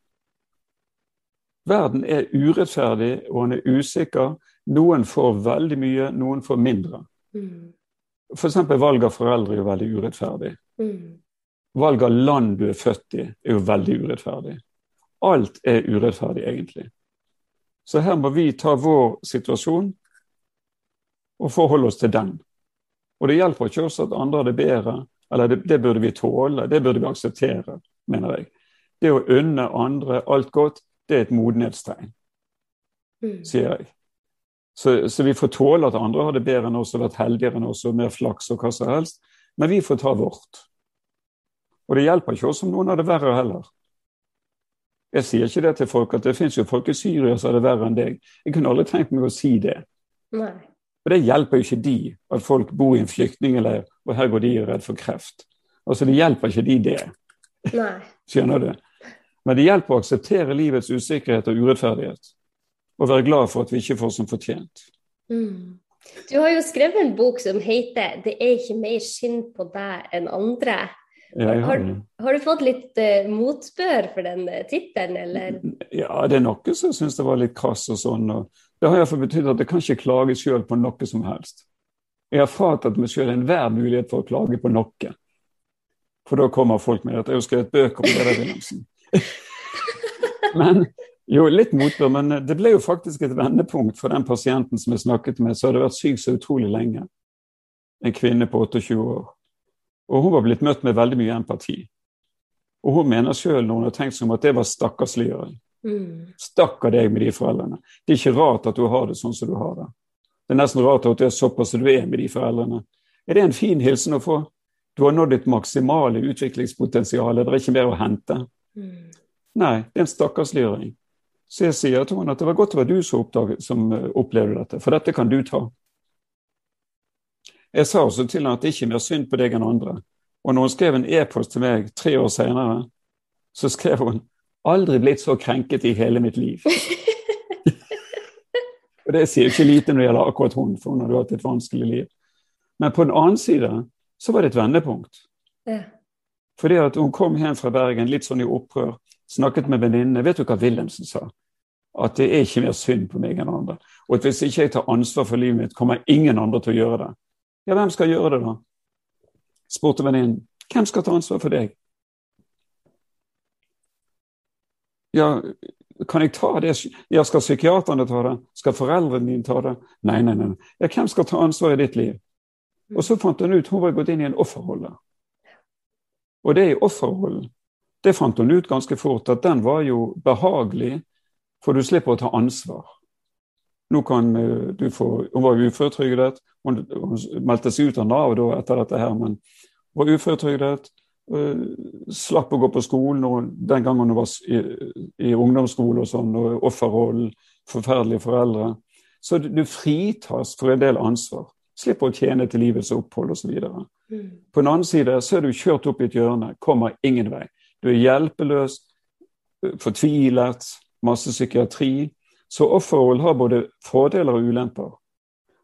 Verden er urettferdig, og den er usikker. Noen får veldig mye, noen får mindre. Mm. F.eks. valg av foreldre er jo veldig urettferdig. Mm. Valg av land du er født i, er jo veldig urettferdig. Alt er urettferdig, egentlig. Så her må vi ta vår situasjon og forholde oss til den. Og det hjelper ikke oss at andre har det bedre, eller det, det burde vi tåle, det burde vi akseptere, mener jeg. Det å unne andre alt godt, det er et modenhetstegn, Mm. sier jeg. Så, så vi får tåle at andre har det bedre enn oss og vært heldigere enn oss og mer flaks og hva som helst, men vi får ta vårt. Og det hjelper ikke oss om noen har det verre heller. Jeg sier ikke det til folk at det finnes jo folk i Syria som har det verre enn deg. Jeg kunne aldri tenkt meg å si det. Nei. Og det hjelper jo ikke de at folk bor i en flyktningleir, og her går de og er redd for kreft. Altså Det hjelper ikke de det. Nei. Skjønner du? Men det hjelper å akseptere livets usikkerhet og urettferdighet. Og være glad for at vi ikke får som fortjent. Mm. Du har jo skrevet en bok som heter 'Det er ikke mer synd på deg enn andre'. Ja, Har, har, har du fått litt uh, motbør for den uh, tittelen, eller? ja, det er noe som syns det var litt krass og sånn. og Det har iallfall betydd at jeg kan ikke klage sjøl på noe som helst. Jeg har fratatt meg sjøl enhver mulighet for å klage på noe. For da kommer folk med at jeg har skrevet bøker om det der, Wilhelmsen. men jo, litt motbør, men det ble jo faktisk et vendepunkt for den pasienten som jeg snakket med, som hadde vært syk så utrolig lenge. En kvinne på 28 år. Og hun var blitt møtt med veldig mye empati. Og hun mener sjøl når hun har tenkt seg om at det var stakkarsliggjøring. Mm. Stakkar deg med de foreldrene. Det er ikke rart at du har det sånn som du har det. Det er nesten rart at du er såpass som du er med de foreldrene. Er det en fin hilsen å få? Du har nådd ditt maksimale utviklingspotensial, det er ikke mer å hente. Mm. Nei, det er en stakkarsliggjøring. Så jeg sier til henne at det var godt det var du som, oppdaget, som eh, opplevde dette, for dette kan du ta. Jeg sa også til henne at det ikke er mer synd på deg enn andre. Og når hun skrev en e-post til meg tre år senere, så skrev hun 'aldri blitt så krenket i hele mitt liv'. og det sier jo ikke lite når det gjelder akkurat hun, for hun hadde hatt et vanskelig liv. Men på den annen side så var det et vendepunkt. Ja. Fordi at hun kom hjem fra Bergen litt sånn i opprør, snakket med venninnene. Vet du hva Wilhelmsen sa? At det er ikke mer synd på meg enn andre. Og at hvis ikke jeg tar ansvar for livet mitt, kommer ingen andre til å gjøre det. Ja, hvem skal gjøre det, da? spurte venninnen. Hvem skal ta ansvar for deg? Ja, kan jeg ta det? Ja, skal psykiaterne ta det? Skal foreldrene dine ta det? Nei, nei, nei. Ja, hvem skal ta ansvar i ditt liv? Og så fant hun ut hun var gått inn i en offerrolle. Og det er i offerrollen, det fant hun ut ganske fort at den var jo behagelig, for du slipper å ta ansvar. Nå kan eh, du få, Hun var uføretrygdet, hun, hun meldte seg ut av Nav da etter dette her, men var uføretrygdet. Uh, slapp å gå på skolen og den gangen hun var i, i ungdomsskole og sånn, og offerrollen, forferdelige foreldre. Så du, du fritas for en del ansvar. Slipper å tjene til livets opphold osv. Mm. På den annen side så er du kjørt opp i et hjørne, kommer ingen vei. Du er hjelpeløs, fortvilet, masse psykiatri. Så offerroll har både fordeler og ulemper.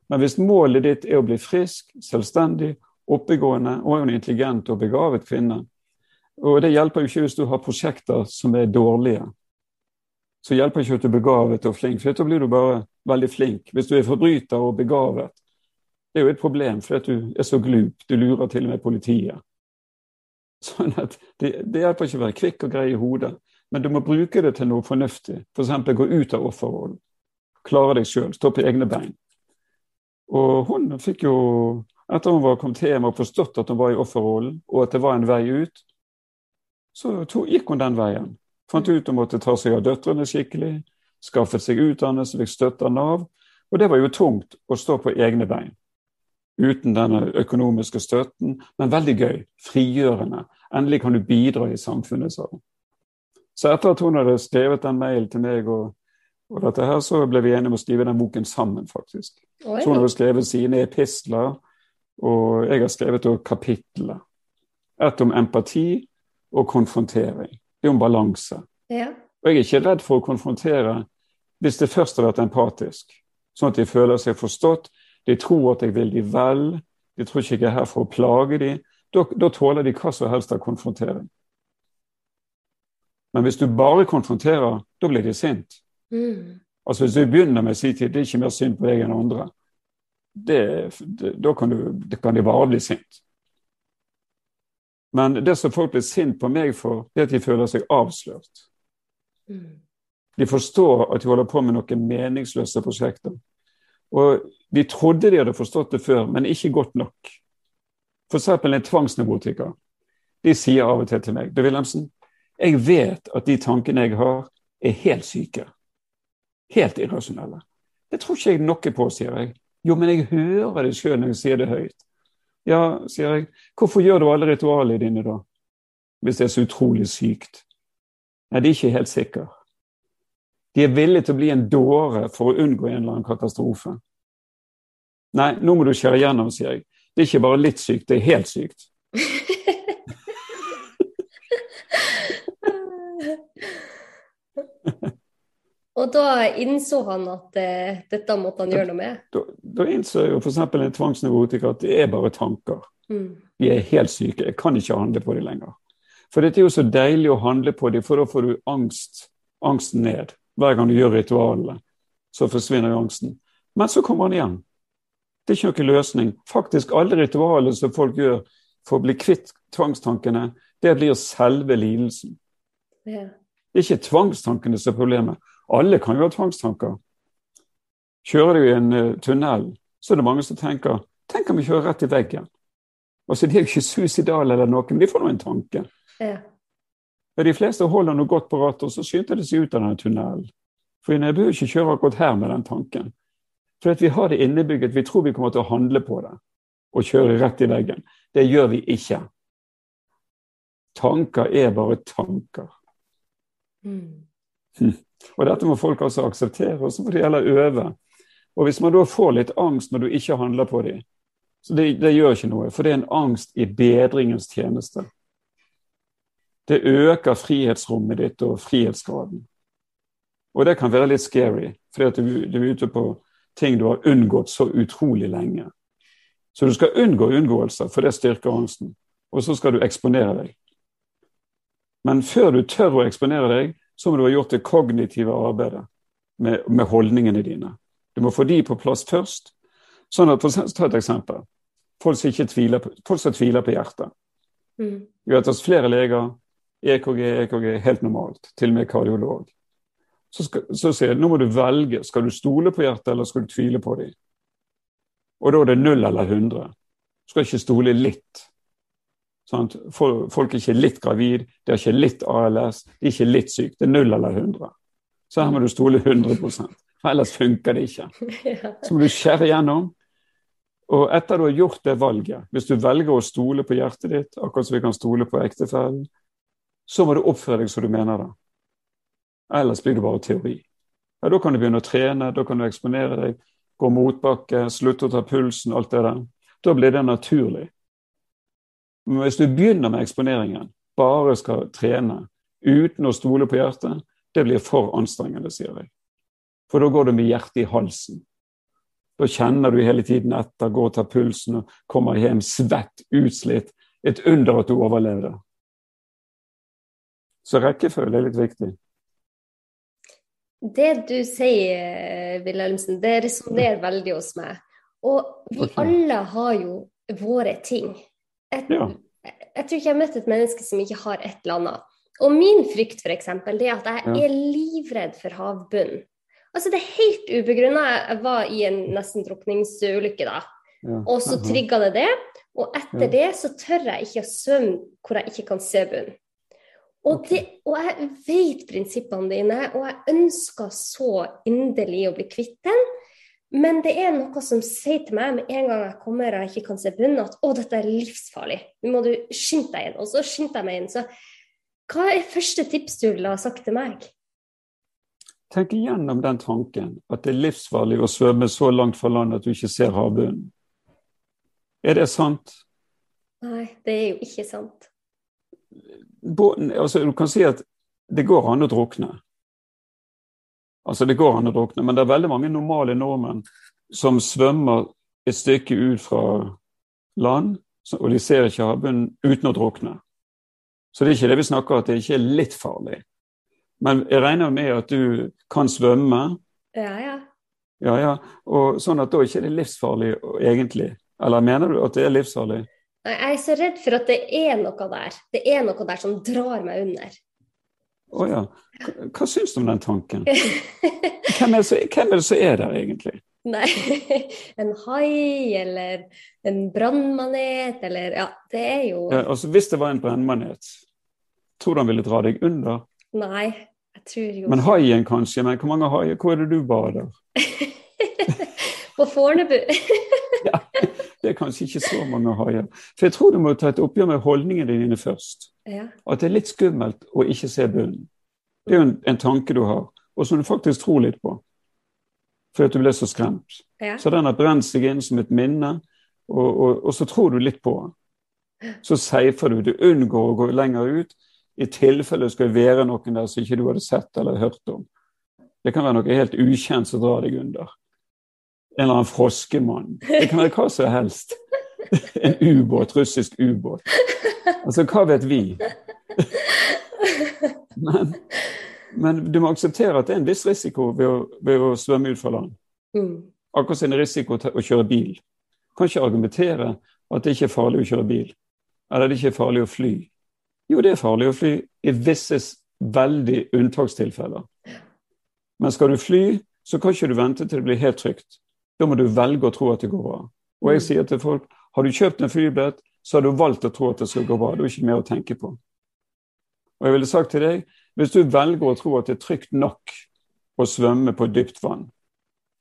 Men hvis målet ditt er å bli frisk, selvstendig, oppegående og en intelligent og begavet kvinne, og det hjelper jo ikke hvis du har prosjekter som er dårlige, så hjelper ikke at du er begavet og flink, for da blir du bare veldig flink. Hvis du er forbryter og begavet, det er jo et problem, for at du er så glup. Du lurer til og med politiet. Sånn at det, det hjelper ikke å være kvikk og grei i hodet, men du må bruke det til noe fornuftig. F.eks. For gå ut av offerrollen. Klare deg sjøl, stå på egne bein. Og hun fikk jo, etter hun var kommet hjem og forstått at hun var i offerrollen, og at det var en vei ut, så to, gikk hun den veien. Fant ut hun måtte ta seg av døtrene skikkelig, skaffet seg utdannelse, fikk støtte av Nav. Og det var jo tungt å stå på egne bein uten denne økonomiske støtten, men veldig gøy. Frigjørende. Endelig kan du bidra i samfunnet, sa hun. Så etter at hun hadde skrevet den mailen til meg, og, og, dette her, så ble vi enige om å skrive den boken sammen, faktisk. Oi. Så hun hadde skrevet sine epistler, og jeg har skrevet også kapitler. Et om empati og konfrontering. Det er om balanse. Ja. Og jeg er ikke redd for å konfrontere hvis det først har vært empatisk, sånn at de føler seg forstått, de tror at jeg vil de vel, de tror ikke jeg er her for å plage de. Da, da tåler de hva som helst av konfrontering. Men hvis du bare konfronterer, da blir de sint. Mm. Altså Hvis du begynner med å si til det er ikke mer synd på deg enn andre, det, det, da kan, du, kan de bare bli sint. Men det som folk blir sint på meg for, det er at de føler seg avslørt. Mm. De forstår at de holder på med noen meningsløse prosjekter. Og de trodde de hadde forstått det før, men ikke godt nok. F.eks. en tvangsnevrotiker. De sier av og til til meg Du Wilhelmsen, jeg vet at de tankene jeg har, er helt syke. Helt irrasjonelle. Det tror ikke jeg noe på, sier jeg. Jo, men jeg hører det sjøl når jeg sier det høyt. Ja, sier jeg. Hvorfor gjør du alle ritualene dine da? Hvis det er så utrolig sykt. Nei, de er ikke helt sikre. De er villige til å bli en dåre for å unngå en eller annen katastrofe. Nei, nå må du skjære gjennom, sier jeg. Det er ikke bare litt sykt, det er helt sykt. Og da innså han at eh, dette måtte han gjøre noe med? Da, da innså jo f.eks. en tvangsnevrotiker at det er bare tanker. Mm. De er helt syke. Jeg kan ikke handle på dem lenger. For det er jo så deilig å handle på dem, for da får du angst, angsten ned. Hver gang du gjør ritualene, så forsvinner angsten. Men så kommer han igjen. Det er ikke noen løsning. Faktisk alle ritualene som folk gjør for å bli kvitt tvangstankene, det blir selve lidelsen. Ja. Det er ikke tvangstankene som er problemet. Alle kan jo ha tvangstanker. Kjører du i en uh, tunnel, så er det mange som tenker Tenk om vi kjører rett i veggen. Altså, De er jo ikke suicidale eller noe, men de får nå en tanke. Ja. De fleste holder noe godt på rattet, og så skynder de seg ut av denne tunnelen. For jeg behøver ikke kjøre akkurat her med den tanken. For vi har det innebygget, vi tror vi kommer til å handle på det og kjøre rett i veggen. Det gjør vi ikke. Tanker er bare tanker. Mm. Og dette må folk altså akseptere, og så må de å øve. Og hvis man da får litt angst når du ikke handler på dem, så det, det gjør ikke noe, for det er en angst i bedringens tjeneste. Det øker frihetsrommet ditt og frihetsgraden. Og det kan være litt scary, fordi du, du er ute på ting du har unngått så utrolig lenge. Så du skal unngå unngåelser, for det styrker angsten. Og så skal du eksponere deg. Men før du tør å eksponere deg, så må du ha gjort det kognitive arbeidet med, med holdningene dine. Du må få de på plass først. Sånn at, for, Ta et eksempel. Folk som, tviler på, folk som tviler på hjertet. Mm. Vi har hos flere leger EKG, EKG, helt normalt. Til og med kardiolog. Så, skal, så sier jeg nå må du velge. Skal du stole på hjertet, eller skal du tvile på dem? Og da er det null eller 100. Du skal ikke stole litt. Sant? Folk er ikke litt gravid, de har ikke litt ALS, de er ikke litt syke. Det er null eller 100. Så her må du stole 100 for ellers funker det ikke. Så må du skjære gjennom. Og etter du har gjort det valget, hvis du velger å stole på hjertet ditt, akkurat som vi kan stole på ektefellen, så må du oppføre deg som du mener det. Ellers blir det bare teori. Ja, da kan du begynne å trene, da kan du eksponere deg, gå motbakke, slutte å ta pulsen, alt det der. Da blir det naturlig. Men hvis du begynner med eksponeringen, bare skal trene uten å stole på hjertet, det blir for anstrengende, sier jeg. For da går du med hjertet i halsen. Da kjenner du hele tiden etter, går og tar pulsen og kommer hjem svett, utslitt. Et under at du overlevde. Så rekkefølge er litt viktig. Det du sier, Wilhelmsen, det resonnerer veldig hos meg. Og vi alle har jo våre ting. Jeg, Ja. jeg tror ikke jeg har møtt et menneske som ikke har et eller annet. Og min frykt eksempel, det er at jeg Ja. er livredd for havbunnen. Altså Det er helt ubegrunna. Jeg var i en nesten drukningsulykke da, Ja. og så trigga det det. Og etter det så tør jeg ikke å svømme hvor jeg ikke kan se bunnen. Og, det, og jeg vet prinsippene dine, og jeg ønsker så inderlig å bli kvitt den. Men det er noe som sier til meg med en gang jeg kommer og jeg ikke kan se bunnen, at å, dette er livsfarlig. Nå må du skynde deg inn. Og så skyndte jeg meg inn. Så hva er første tips du ville ha sagt til meg? Tenk igjennom den tanken at det er livsfarlig å svømme så langt fra land at du ikke ser havbunnen. Er det sant? Nei, det er jo ikke sant. Båten, altså, du kan si at det går an å drukne. Altså, det går an å drukne, men det er veldig mange normale nordmenn som svømmer et stykke ut fra land, og de ser ikke havbunnen uten å drukne. Så det er ikke det vi snakker at det ikke er litt farlig. Men jeg regner med at du kan svømme, Ja, ja. ja, ja, og sånn at da ikke er det livsfarlig egentlig. Eller mener du at det er livsfarlig? Jeg er så redd for at det er noe der. Det er noe der som drar meg under. Å ja. Hva, hva syns du om den tanken? Er, hvem er det som er der, egentlig? Nei, en hai eller en brannmanet eller Ja, det er jo Ja, altså, hvis det var en brennmanet, tror du han ville dra deg under? Nei, jeg tror jo Men haien kanskje? Men hvor mange haier? Hvor er det du bader? På Fornebu. Ja, det er kanskje ikke så mange haier. For jeg tror du må ta et oppgjør med holdningene dine først. ja. At det er litt skummelt å ikke se bunnen. Det er jo en, en tanke du har, og som du faktisk tror litt på. Fordi at du ble så skremt. ja. Så den har brent seg inn som et minne, og, og, og så tror du litt på den. Så safer du. Du unngår å gå lenger ut i tilfelle det skulle være noen der som ikke du hadde sett eller hørt om. Det kan være noe helt ukjent som drar deg under. En eller annen froskemann. Det kan være hva som helst. En ubåt, russisk ubåt. Altså, hva vet vi? Men, men, du må akseptere at det er en viss risiko ved å, ved å svømme ut fra land. Mm. Akkurat som det er risiko til å kjøre bil. Du Kan ikke argumentere at det ikke er farlig å kjøre bil. Eller det ikke er farlig å fly. Jo, det er farlig å fly i visse veldig unntakstilfeller. Men skal du fly, så kan ikke du vente til det blir helt trygt. Da må du velge å tro at det går bra. Og jeg mm. sier til folk har du kjøpt en flybillett, så har du valgt å tro at det skal gå bra. Det er ikke mer å tenke på. Og jeg ville sagt til deg, hvis du velger å tro at det er trygt nok å svømme på dypt vann,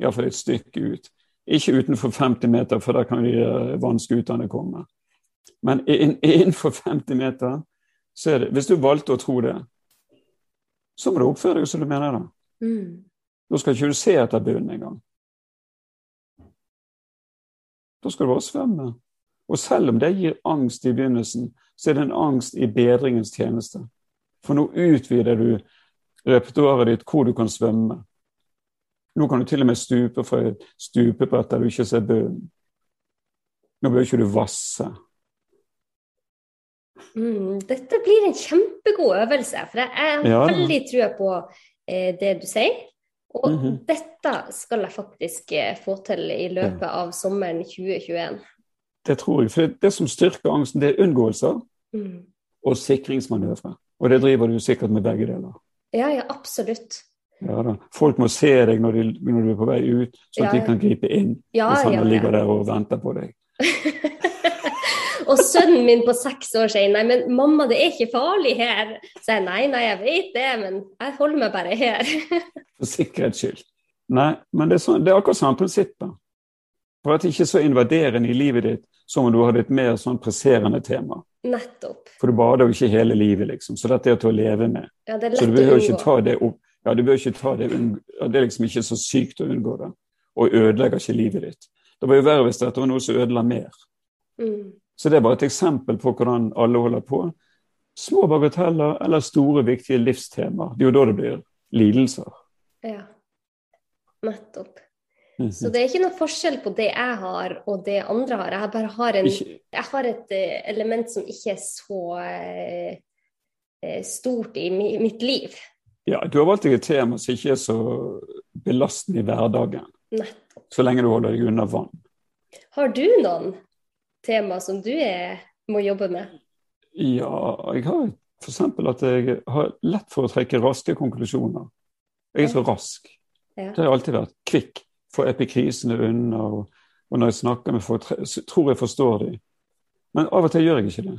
iallfall et stykke ut, ikke utenfor 50 meter, for der kan de eh, vannskutene komme. Men innenfor 50 meter, så er det Hvis du valgte å tro det, så må du oppføre deg som du mener det. Mm. Da skal ikke du se etter bunnen engang. Da skal du bare svømme. Og selv om det gir angst i begynnelsen, så er det en angst i bedringens tjeneste. For nå utvider du repertoaret ditt hvor du kan svømme. Nå kan du til og med stupe fra et stupebrett der du ikke ser bunnen. Nå bør ikke du vasse. Mm, dette blir en kjempegod øvelse, for jeg har ja, veldig trua på eh, det du sier. Og mm -hmm. dette skal jeg faktisk eh, få til i løpet av sommeren 2021. Det tror jeg. For det som styrker angsten, det er unngåelser mm. og sikringsmanøvre. Og det driver du sikkert med begge deler. Ja, ja, absolutt. Ja, da. Folk må se deg når, de, når du er på vei ut, sånn at ja, ja. de kan gripe inn ja, hvis han ligger der og venter på deg. og sønnen min på seks år sier nei, men mamma, det er ikke farlig her. Så jeg nei, nei, jeg vet det, men jeg holder meg bare her. For sikkerhets skyld. Nei, men det er, sånn, det er akkurat samme prinsippet. For at det ikke er så invaderende i livet ditt som om du hadde et mer sånn presserende tema. Nettopp. For du bader jo ikke hele livet, liksom. Så dette er til å leve med. Ja, det er lett så du behøver ikke ta det opp ja, du bør ikke ta det, det er liksom ikke så sykt å unngå det. Og ødelegger ikke livet ditt. Det var jo verre hvis dette var noe som ødela mer. Mm. Så det er bare et eksempel på hvordan alle holder på. Små bagateller eller store, viktige livstemaer. Det er jo da det blir lidelser. Ja, nettopp. Mm -hmm. Så det er ikke noe forskjell på det jeg har og det andre har. Jeg bare har, en, jeg har et eh, element som ikke er så eh, eh, stort i mitt liv. Ja, du har valgt deg et tema som ikke er så belastende i hverdagen. Nettopp. Så lenge du holder deg unna vann. Har du noen tema som du er, må jobbe med? Ja, jeg har f.eks. at jeg har lett for å trekke raske konklusjoner. Jeg er så rask. Ja. Det har jeg alltid vært. Kvikk. Få epikrisene unna. Og, og, når jeg snakker med folk, tror jeg forstår dem. Men av og til gjør jeg ikke det.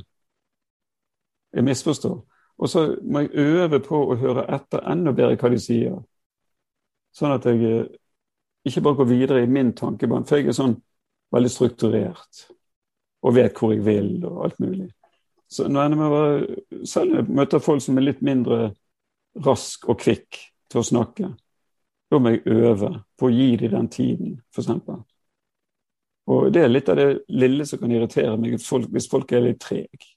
Jeg misforstår. Og så må jeg øve på å høre etter enda bedre hva de sier. Sånn at jeg eh, ikke bare går videre i min tankebane, for jeg er sånn veldig strukturert og vet hvor jeg vil og alt mulig. Så når jeg være, selv når jeg møter folk som er litt mindre rask og kvikk til å snakke, da må jeg øve på å gi dem den tiden, f.eks. Og det er litt av det lille som kan irritere meg hvis folk er litt trege.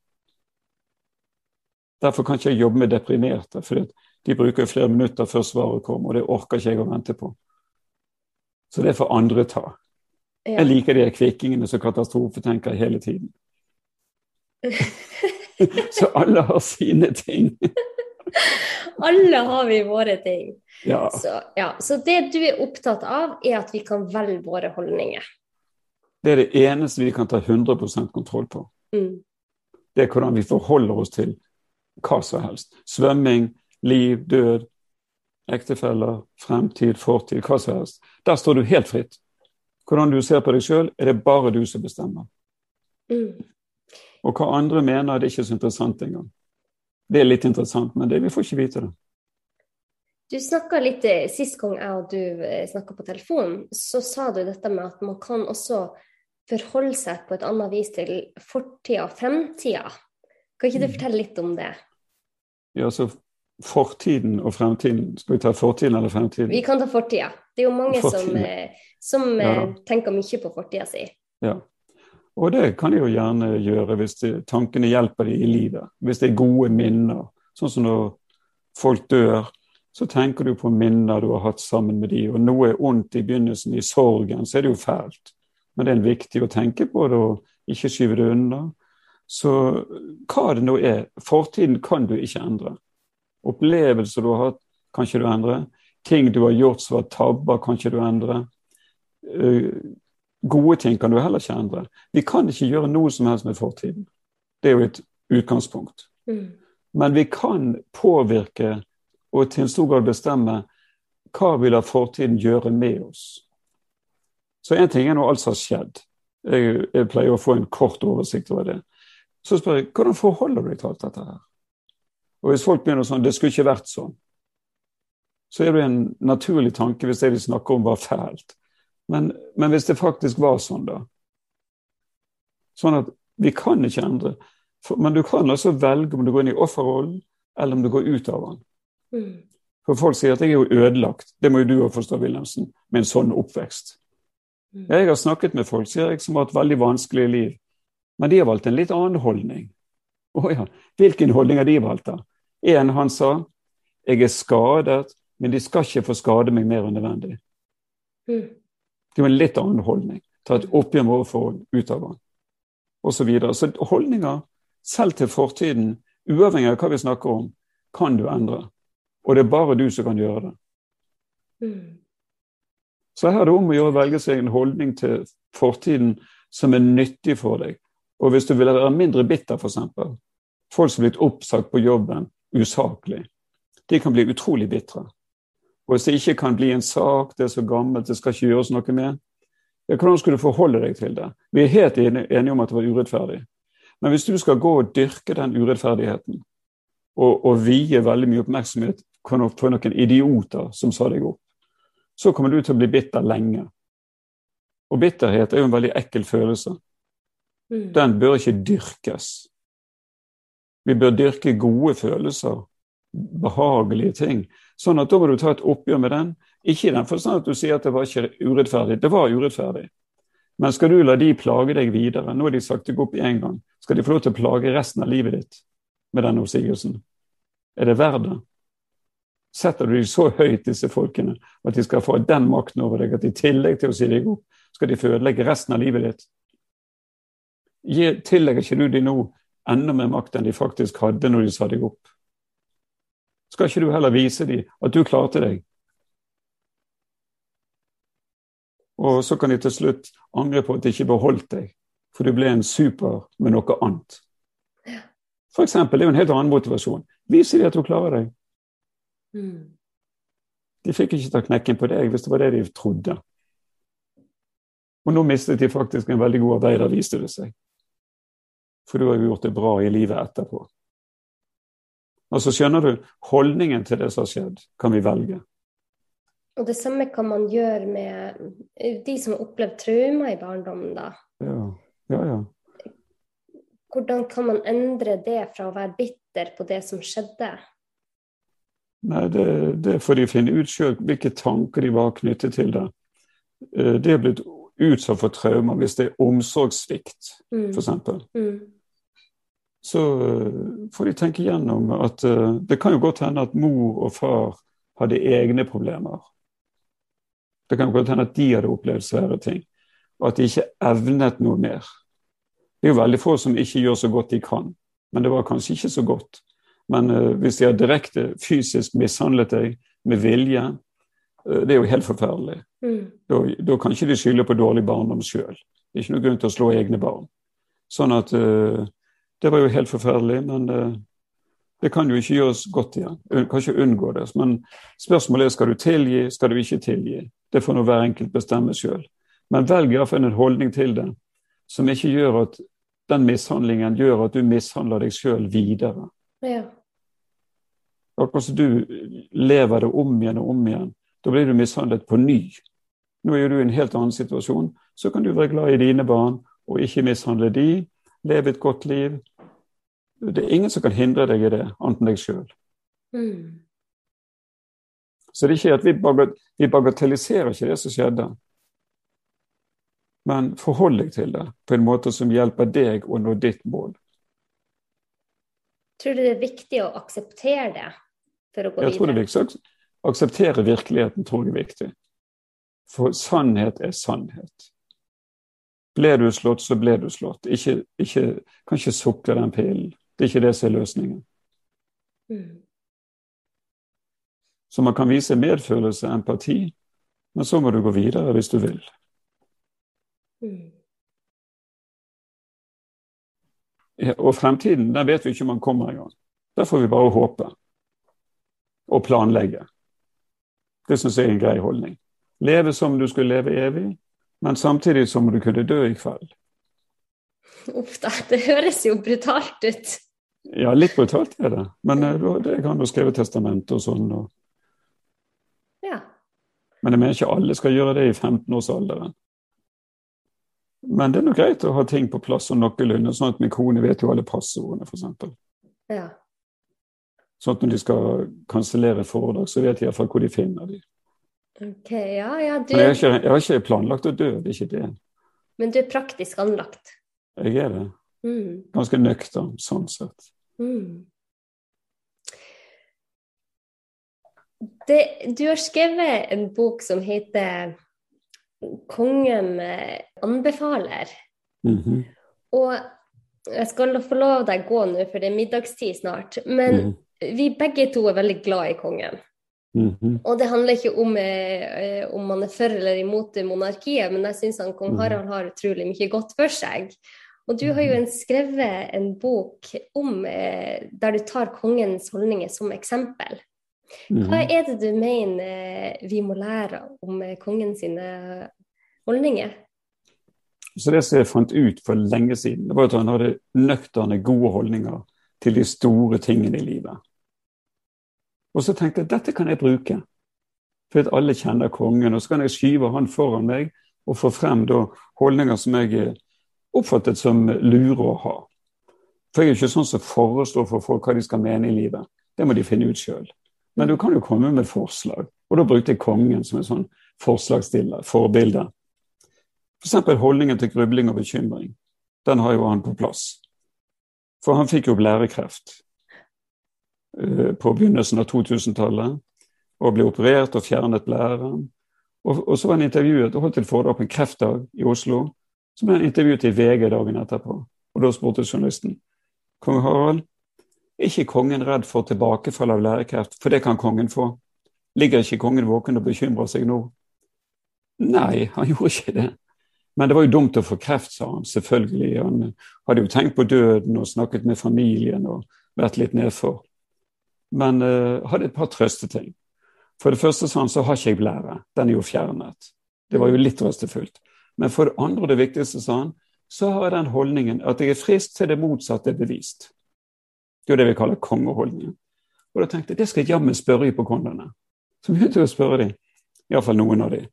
Derfor kan ikke jeg jobbe med deprimerte, for de bruker flere minutter før svaret kommer, og det orker ikke jeg å vente på. Så det får andre ta. Ja. Jeg liker de kvikkingene som katastrofetenker hele tiden. Så alle har sine ting. alle har vi våre ting. Ja. Så, ja. Så det du er opptatt av, er at vi kan velge våre holdninger. Det er det eneste vi kan ta 100% kontroll på. Mm. Det er hvordan vi forholder oss til hva som helst. Svømming, liv, død, ektefeller, fremtid, fortid, hva som helst. Der står du helt fritt. Hvordan du ser på deg sjøl, er det bare du som bestemmer. Mm. Og hva andre mener, det er ikke så interessant engang. Det er litt interessant, men det, vi får ikke vite det. Du snakka litt eh, Sist gang jeg og du eh, snakka på telefonen, så sa du dette med at man kan også forholde seg på et annet vis til fortida og fremtida. Kan ikke du mm. fortelle litt om det? Ja, så fortiden og fremtiden. Skal vi ta fortiden eller fremtiden? Vi kan ta fortida. Det er jo mange fortiden. som, eh, som ja. Eh, tenker mye på fortida si. Ja. Og det kan de jo gjerne gjøre hvis de, tankene hjelper dem i livet. Hvis det er gode minner. Sånn som når folk dør, så tenker du på minner du har hatt sammen med dem. og noe er ondt i begynnelsen, i sorgen, så er det jo fælt. Men det er viktig å tenke på det og ikke skyve det unna. Så hva det nå er, fortiden kan du ikke endre. Opplevelser du har hatt, kan ikke du endre. Ting du har gjort som var tabber, kan ikke du endre. Uh, gode ting kan du heller ikke endre. Vi kan ikke gjøre noe som helst med fortiden. Det er jo et utgangspunkt. Mm. Men vi kan påvirke og til en stor grad bestemme hva vil lar fortiden gjøre med oss. Så én ting er nå alt som har skjedd. Jeg, jeg, pleier å få en kort oversikt over det. Så spør jeg hvordan forholder du deg til alt dette her? Og hvis folk begynner sånn det skulle ikke vært sånn, så er det en naturlig tanke hvis det de snakker om, var fælt. Men, men hvis det faktisk var sånn, da Sånn at vi kan ikke endre. For, men du kan altså velge om du går inn i offerrollen, eller om du går ut av den. Mm. For folk sier at jeg er jo ødelagt. Det må jo du òg forstå, Wilhelmsen, med en sånn oppvekst. Mm. Jeg har snakket med folk sier jeg, som har hatt veldig vanskelige liv, men de har valgt en litt annen holdning. Å oh, ja, hvilken holdning har de valgt, da? En han sa jeg er skadet, men de skal ikke få skade meg mer enn nødvendig. Mm. Det var en litt annen holdning. Ta et oppgjør med overforhold ut av han. Og så, videre. så holdninger, selv til fortiden, uavhengig av hva vi snakker om, kan du endre. Og det er bare du som kan gjøre det. Mm. Så her er det om å gjøre å velge seg en holdning til fortiden som er nyttig for deg. Og hvis du vil være mindre bitter, f.eks. Folk som er blitt oppsagt på jobben usaklig. De kan bli utrolig bitre. Og hvis det ikke kan bli en sak, det er så gammelt, det skal ikke gjøres noe med, ja, hvordan skulle du forholde deg til det? Vi er helt enige om at det var urettferdig. Men hvis du skal gå og dyrke den urettferdigheten, og, og vie veldig mye oppmerksomhet på noen idioter som sa deg opp, så kommer du til å bli bitter lenge. Og bitterhet er jo en veldig ekkel følelse. Mm. Den bør ikke dyrkes. Vi bør dyrke gode følelser, behagelige ting. Sånn at da må du ta et oppgjør med den. Ikke i den forstand at du sier at det var ikke urettferdig. Det var urettferdig. Men skal du la de plage deg videre, nå har de sagt deg opp én gang, skal de få lov til å plage resten av livet ditt med den oppsigelsen? Er det verdt det? Setter du dem så høyt, disse folkene, at de skal få den makten over deg, at i tillegg til å si deg opp, skal de få ødelegge resten av livet ditt? Tillegger ikke du de nå enda mer makt enn de faktisk hadde når de sa deg opp? Skal ikke du heller vise dem at du klarte deg? Og så kan de til slutt angre på at de ikke beholdt deg, for du ble en super med noe annet. For eksempel, det er jo en helt annen motivasjon. Vise dem at du klarer deg. Mm. De fikk ikke ta knekken på deg hvis det var det de trodde. Og nå mistet de faktisk en veldig god arbeider, viste det seg. For du har jo gjort det bra i livet etterpå. Og så Skjønner du, holdningen til det som har skjedd, kan vi velge. Og det samme kan man gjøre med de som har opplevd traumer i barndommen, da. Ja, ja, ja. Hvordan kan man endre det fra å være bitter på det som skjedde? Nei, det, det får de finne ut sjøl, hvilke tanker de var knyttet til det. De det er blitt utsatt for traumer hvis det er omsorgssvikt, mm. f.eks. Mm. Så eh, får de tenke gjennom at eh, det kan jo godt hende at mor og far hadde egne problemer. Det kan godt hende at de hadde opplevd svære ting, og at de ikke evnet noe mer. Det er jo veldig få som ikke gjør så godt de kan, men det var kanskje ikke så godt. Men uh, hvis de har direkte fysisk mishandlet deg med vilje, uh, det er jo helt forferdelig. Mm. Da, da, kan ikke de skylde på dårlig barndom sjøl. Det er ikke noe grunn til å slå egne barn. Sånn at uh, Det var jo helt forferdelig, men det kan jo ikke gjøres godt igjen. Du kan ikke unngå det. Men spørsmålet er skal du tilgi, skal du ikke tilgi. Det får nå hver enkelt bestemme sjøl. Men velg iallfall en holdning til det som ikke gjør at den mishandlingen gjør at du mishandler deg sjøl videre. Ja. Akkurat som du lever det om igjen og om igjen. Da blir du mishandlet på ny. Nå er du i en helt annen situasjon. Så kan du være glad i dine barn og ikke mishandle de, leve et godt liv. Det er ingen som kan hindre deg i det, annet enn deg sjøl. Mm. Så det er ikke at vi, vi bagatelliserer ikke det som skjedde. Men forhold deg til det på en måte som hjelper deg å nå ditt mål. Tror du det er viktig å akseptere det for å gå jeg videre? Tror det er viktig, akseptere virkeligheten tror jeg er viktig. For sannhet er sannhet. Ble du slått, så ble du slått. Ikke, ikke, kan ikke sukre den pillen. Det er ikke det som er løsningen. Mm. Så man kan vise medfølelse, empati, men så må du gå videre hvis du vil. Mm. Og fremtiden, den vet vi ikke om man kommer engang. Der får vi bare håpe. Og planlegge. Det syns jeg er en grei holdning. Leve som du skulle leve evig, men samtidig som du kunne dø i kveld. Uff da, det høres jo brutalt ut. Ja, litt brutalt er det. Men uh, det kan du skrive testament og sånn. Og... Ja. Men jeg mener ikke alle skal gjøre det i 15-årsalderen. Men det er nok greit å ha ting på plass og noenlunde, sånn at min kone vet jo alle passordene, f.eks. Ja. Sånn at når de skal kansellere foredrag, så vet de iallfall hvor de finner dem. Ok, ja, ja, du... Jeg har, ikke, jeg har, ikke, planlagt å dø, det er ikke det. Men du er praktisk anlagt? Jeg er det. Mm. Ganske nøktern, sånn sett. Mm. Det, du har skrevet en bok som heter kongen eh, anbefaler. Mm -hmm. Og jeg skal få lov deg gå nå, for det er middagstid snart. Men -hmm. vi begge to er veldig glad i kongen. Mm -hmm. Og det handler ikke om eh, om man er for eller imot monarkiet, men jeg syns kong mhm. Harald har utrolig mye godt for seg. Og du har jo mhm. en skrevet en bok om eh, der du tar kongens holdninger som eksempel. Hva mhm. er det du mener eh, vi må lære om kongens holdninger? Så Det som jeg fant ut for lenge siden, det var at han hadde nøkterne, gode holdninger til de store tingene i livet. Og så tenkte jeg dette kan jeg bruke, for alle kjenner kongen. Og så kan jeg skyve han foran meg og få frem da holdninger som jeg oppfattet som lure å ha. For jeg er ikke sånn som foreslår for folk hva de skal mene i livet. Det må de finne ut sjøl. Men du kan jo komme med forslag. Og da brukte jeg kongen som en sånn forslagsstiller, forbilde. F.eks. For holdningen til grubling og bekymring. Den har jo han på plass. For han fikk jo blærekreft på begynnelsen av 2000-tallet. Og ble operert og fjernet blæren. Og, og, så var han intervjuet og holdt et foredrag på en kreftdag i Oslo. Så ble intervjuet i VG dagen etterpå. Og da spurte journalisten kong Harald, er ikke kongen redd for tilbakefall av lærekreft, for det kan kongen få? Ligger ikke kongen våken og bekymrer seg nå? Nei, han gjorde ikke det. Men det var jo dumt å få kreft, sa han. Selvfølgelig. Han hadde jo tenkt på døden og snakket med familien og vært litt nedfor. Men uh, hadde et par trøsteting. For det første han så har ikke jeg blære. Den er jo fjernet. Det var jo litt trøstefullt. Men for det andre, det viktigste, sa han, så har jeg den holdningen at jeg er frisk til det motsatte er bevist. Det er jo det vi kaller kongeholdningen. Og da tenkte jeg det skal jeg jammen spørre hypokonderne. Så begynte jeg å spørre dem, iallfall noen av dem.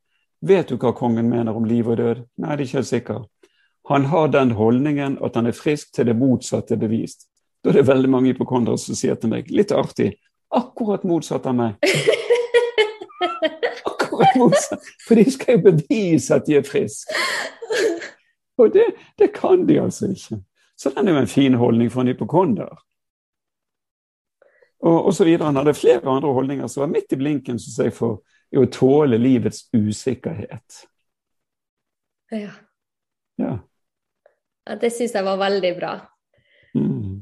Vet du hva kongen mener om liv og død? Nei, det er ikke helt sikker. Han har den holdningen at han er frisk til det motsatte er bevist. Da er det veldig mange hypokondere som sier til meg, litt artig, akkurat motsatt av meg. Akkurat motsatt. For de skal jo bevise at de er friske. Og det, det kan de altså ikke. Så den er jo en fin holdning for en hypokonder og, og så videre. Han hadde flere andre holdninger som var midt i blinken som jeg, for å tåle livets usikkerhet. Ja. ja. ja det syns jeg var veldig bra. Mm.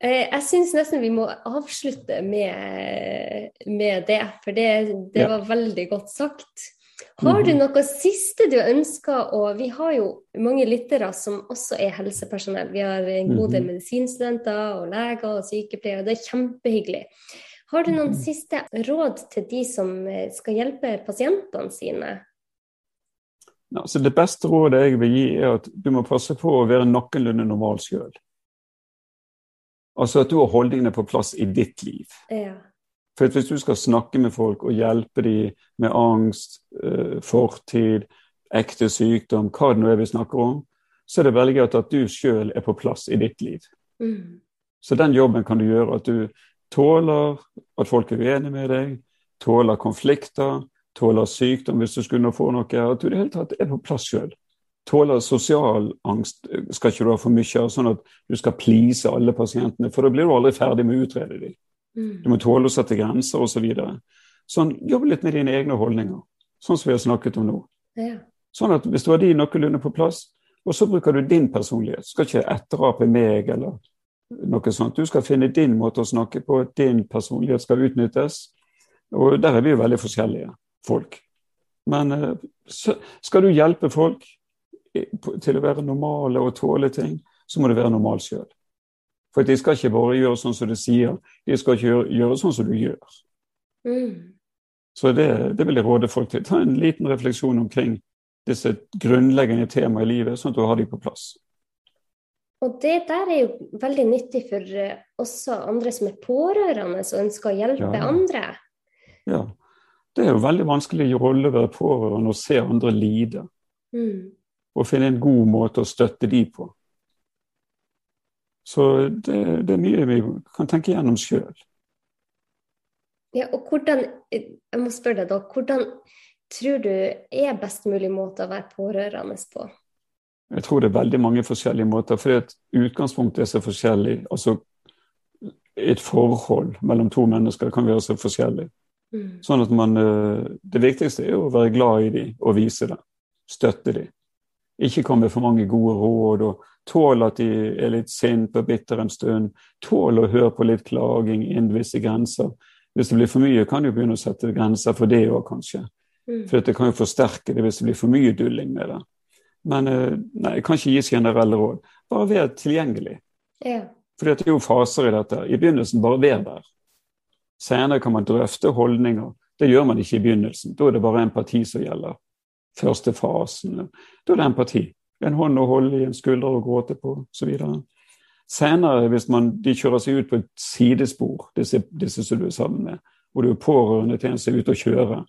Eh, jeg syns nesten vi må avslutte med, med det, for det, det ja. var veldig godt sagt. Har du mhm. noe siste du ønsker å Vi har jo mange lyttere som også er helsepersonell. Vi har en god del mhm. medisinstudenter og leger og sykepleiere. Det er kjempehyggelig. Har du noen mhm. siste råd til de som eh, skal hjelpe pasientene sine? Altså det beste rådet jeg vil gi, er at du må passe på å være noenlunde normal sjøl. Altså at du har holdningene på plass i ditt liv. Ja. For Hvis du skal snakke med folk og hjelpe dem med angst, eh, fortid, ekte sykdom, hva det nå er vi snakker om, så er det veldig greit at du sjøl er på plass i ditt liv. Mm. Så den jobben kan du gjøre. At du tåler at folk er uenige med deg, tåler konflikter, tåler sykdom hvis du skulle få noe. At du i det hele tatt er på plass sjøl. Tåler sosial angst skal ikke du ha for mye av, sånn at du skal please alle pasientene. For da blir du aldri ferdig med å utrede dem. Mm. Du må tåle å sette grenser osv. Så, videre. Sånn, Jobb litt med dine egne holdninger, sånn som vi har snakket om nå. Ja. Sånn at Hvis du har de noenlunde på plass, og så bruker du din personlighet, skal ikke etterape meg eller noe sånt. Du skal finne din måte å snakke på, din personlighet skal utnyttes. Og der er vi jo veldig forskjellige folk. Men eh, skal du hjelpe folk til å være normale og tåle ting, så må du være normal sjøl. For de skal ikke bare gjøre sånn som du sier, de skal ikke gjøre, gjøre sånn som du gjør. Mm. Så det, det, vil jeg råde folk til. Ta en liten refleksjon omkring disse grunnleggende temaene i livet, sånn at du har de på plass. Og det der er jo veldig nyttig for eh, også andre som er pårørende og ønsker å hjelpe ja. andre. Ja. Det er jo veldig vanskelig rolle å være pårørende og se andre lide. Mm. Og finne en god måte å støtte de på. Så det, det er mye vi kan tenke gjennom sjøl. Ja, og hvordan, jeg må spørre deg da, hvordan tror du er best mulig måte å være pårørende på? Jeg tror det er veldig mange forskjellige måter, at utgangspunktet er så forskjellig. Altså et forhold mellom to mennesker kan være så forskjellig. Mm. Sånn at man eh, Det viktigste er å være glad i dem og vise det. Støtte dem. Ikke komme med for mange gode råd og Tål at de er litt sinte og bitre en stund. Tål å høre på litt klaging innen visse grenser. Hvis det blir for mye, kan du begynne å sette grenser for det òg, kanskje. Mm. For det kan jo forsterke det hvis det blir for mye dulling med det. Men eh, nei, jeg kan ikke gi generelle råd. Bare vær tilgjengelig. Ja. For det er jo faser i dette. I begynnelsen, bare vær der. Senere kan man drøfte holdninger. Det gjør man ikke i begynnelsen. Da er det bare empati som gjelder. Første fasen. Da er det empati. En hånd å holde i, en skulder å gråte på, osv. Senere, hvis man, de kjører seg ut på et sidespor, disse, disse som du er sammen med, og du er pårørende til en som er ute og kjører,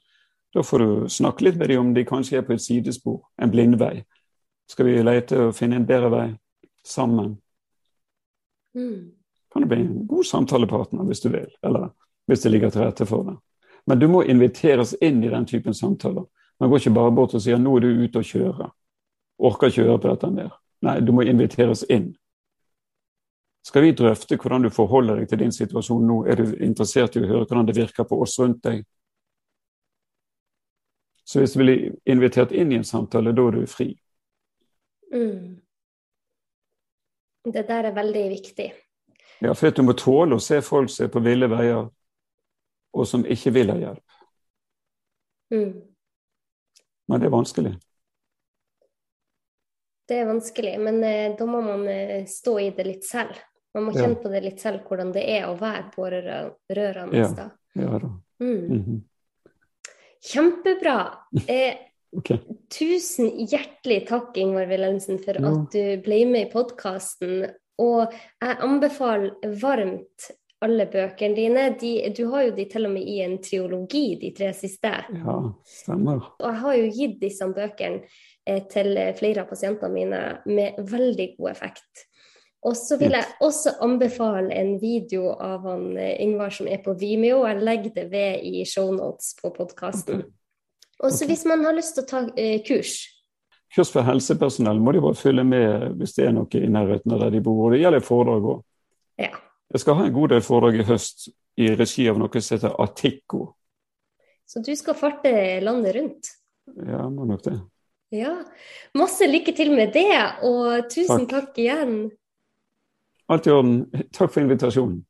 da får du snakke litt med dem om de kanskje er på et sidespor, en blindvei. Skal vi lete og finne en bedre vei sammen? Mm. Kan du bli en god samtalepartner hvis du vil, eller hvis det ligger til rette for det. Men du må inviteres inn i den typen samtaler. Man går ikke bare bort og sier 'nå er du ute og kjører'. Orker ikke høre på dette mer. Nei, du må inviteres inn. Skal vi drøfte hvordan du forholder deg til din situasjon nå? Er du interessert i å høre hvordan det virker på oss rundt deg? Så hvis du blir invitert inn i en samtale, da er du fri. Mm. Det der er veldig viktig. Ja, for du må tåle å se folk som er på ville veier, og som ikke vil ha hjelp. Mm. Men det er vanskelig. Det er vanskelig, men eh, da må man eh, stå i det litt selv. Man må kjenne ja. på det litt selv, hvordan det er å være pårørende. Ja. ja da. Mm. Mm -hmm. Kjempebra. Eh, okay. Tusen hjertelig takk, Ingvar Wilhelmsen, for ja. at du ble med i podkasten. Og jeg anbefaler varmt alle bøkene dine. De, du har jo de til og med i en triologi, de tre siste. Ja, stemmer. Og jeg har jo gitt disse bøkene eh, til flere av pasientene mine med veldig god effekt. Og så vil jeg også anbefale en video av han eh, Ingvar som er på Vimeo. Jeg legger det ved i shownotes på podkasten. Og så hvis man har lyst til å ta eh, kurs Kurs for helsepersonell må de bare følge med hvis det er noe i nærheten av der de bor. Og det gjelder foredrag òg. Ja. Jeg skal ha en god del foredrag i høst i regi av noe som heter Atikko. Så du skal farte landet rundt? Ja, må nok det. Ja. Masse lykke til med det, og tusen takk, takk igjen. Alt i orden. Takk for invitasjonen.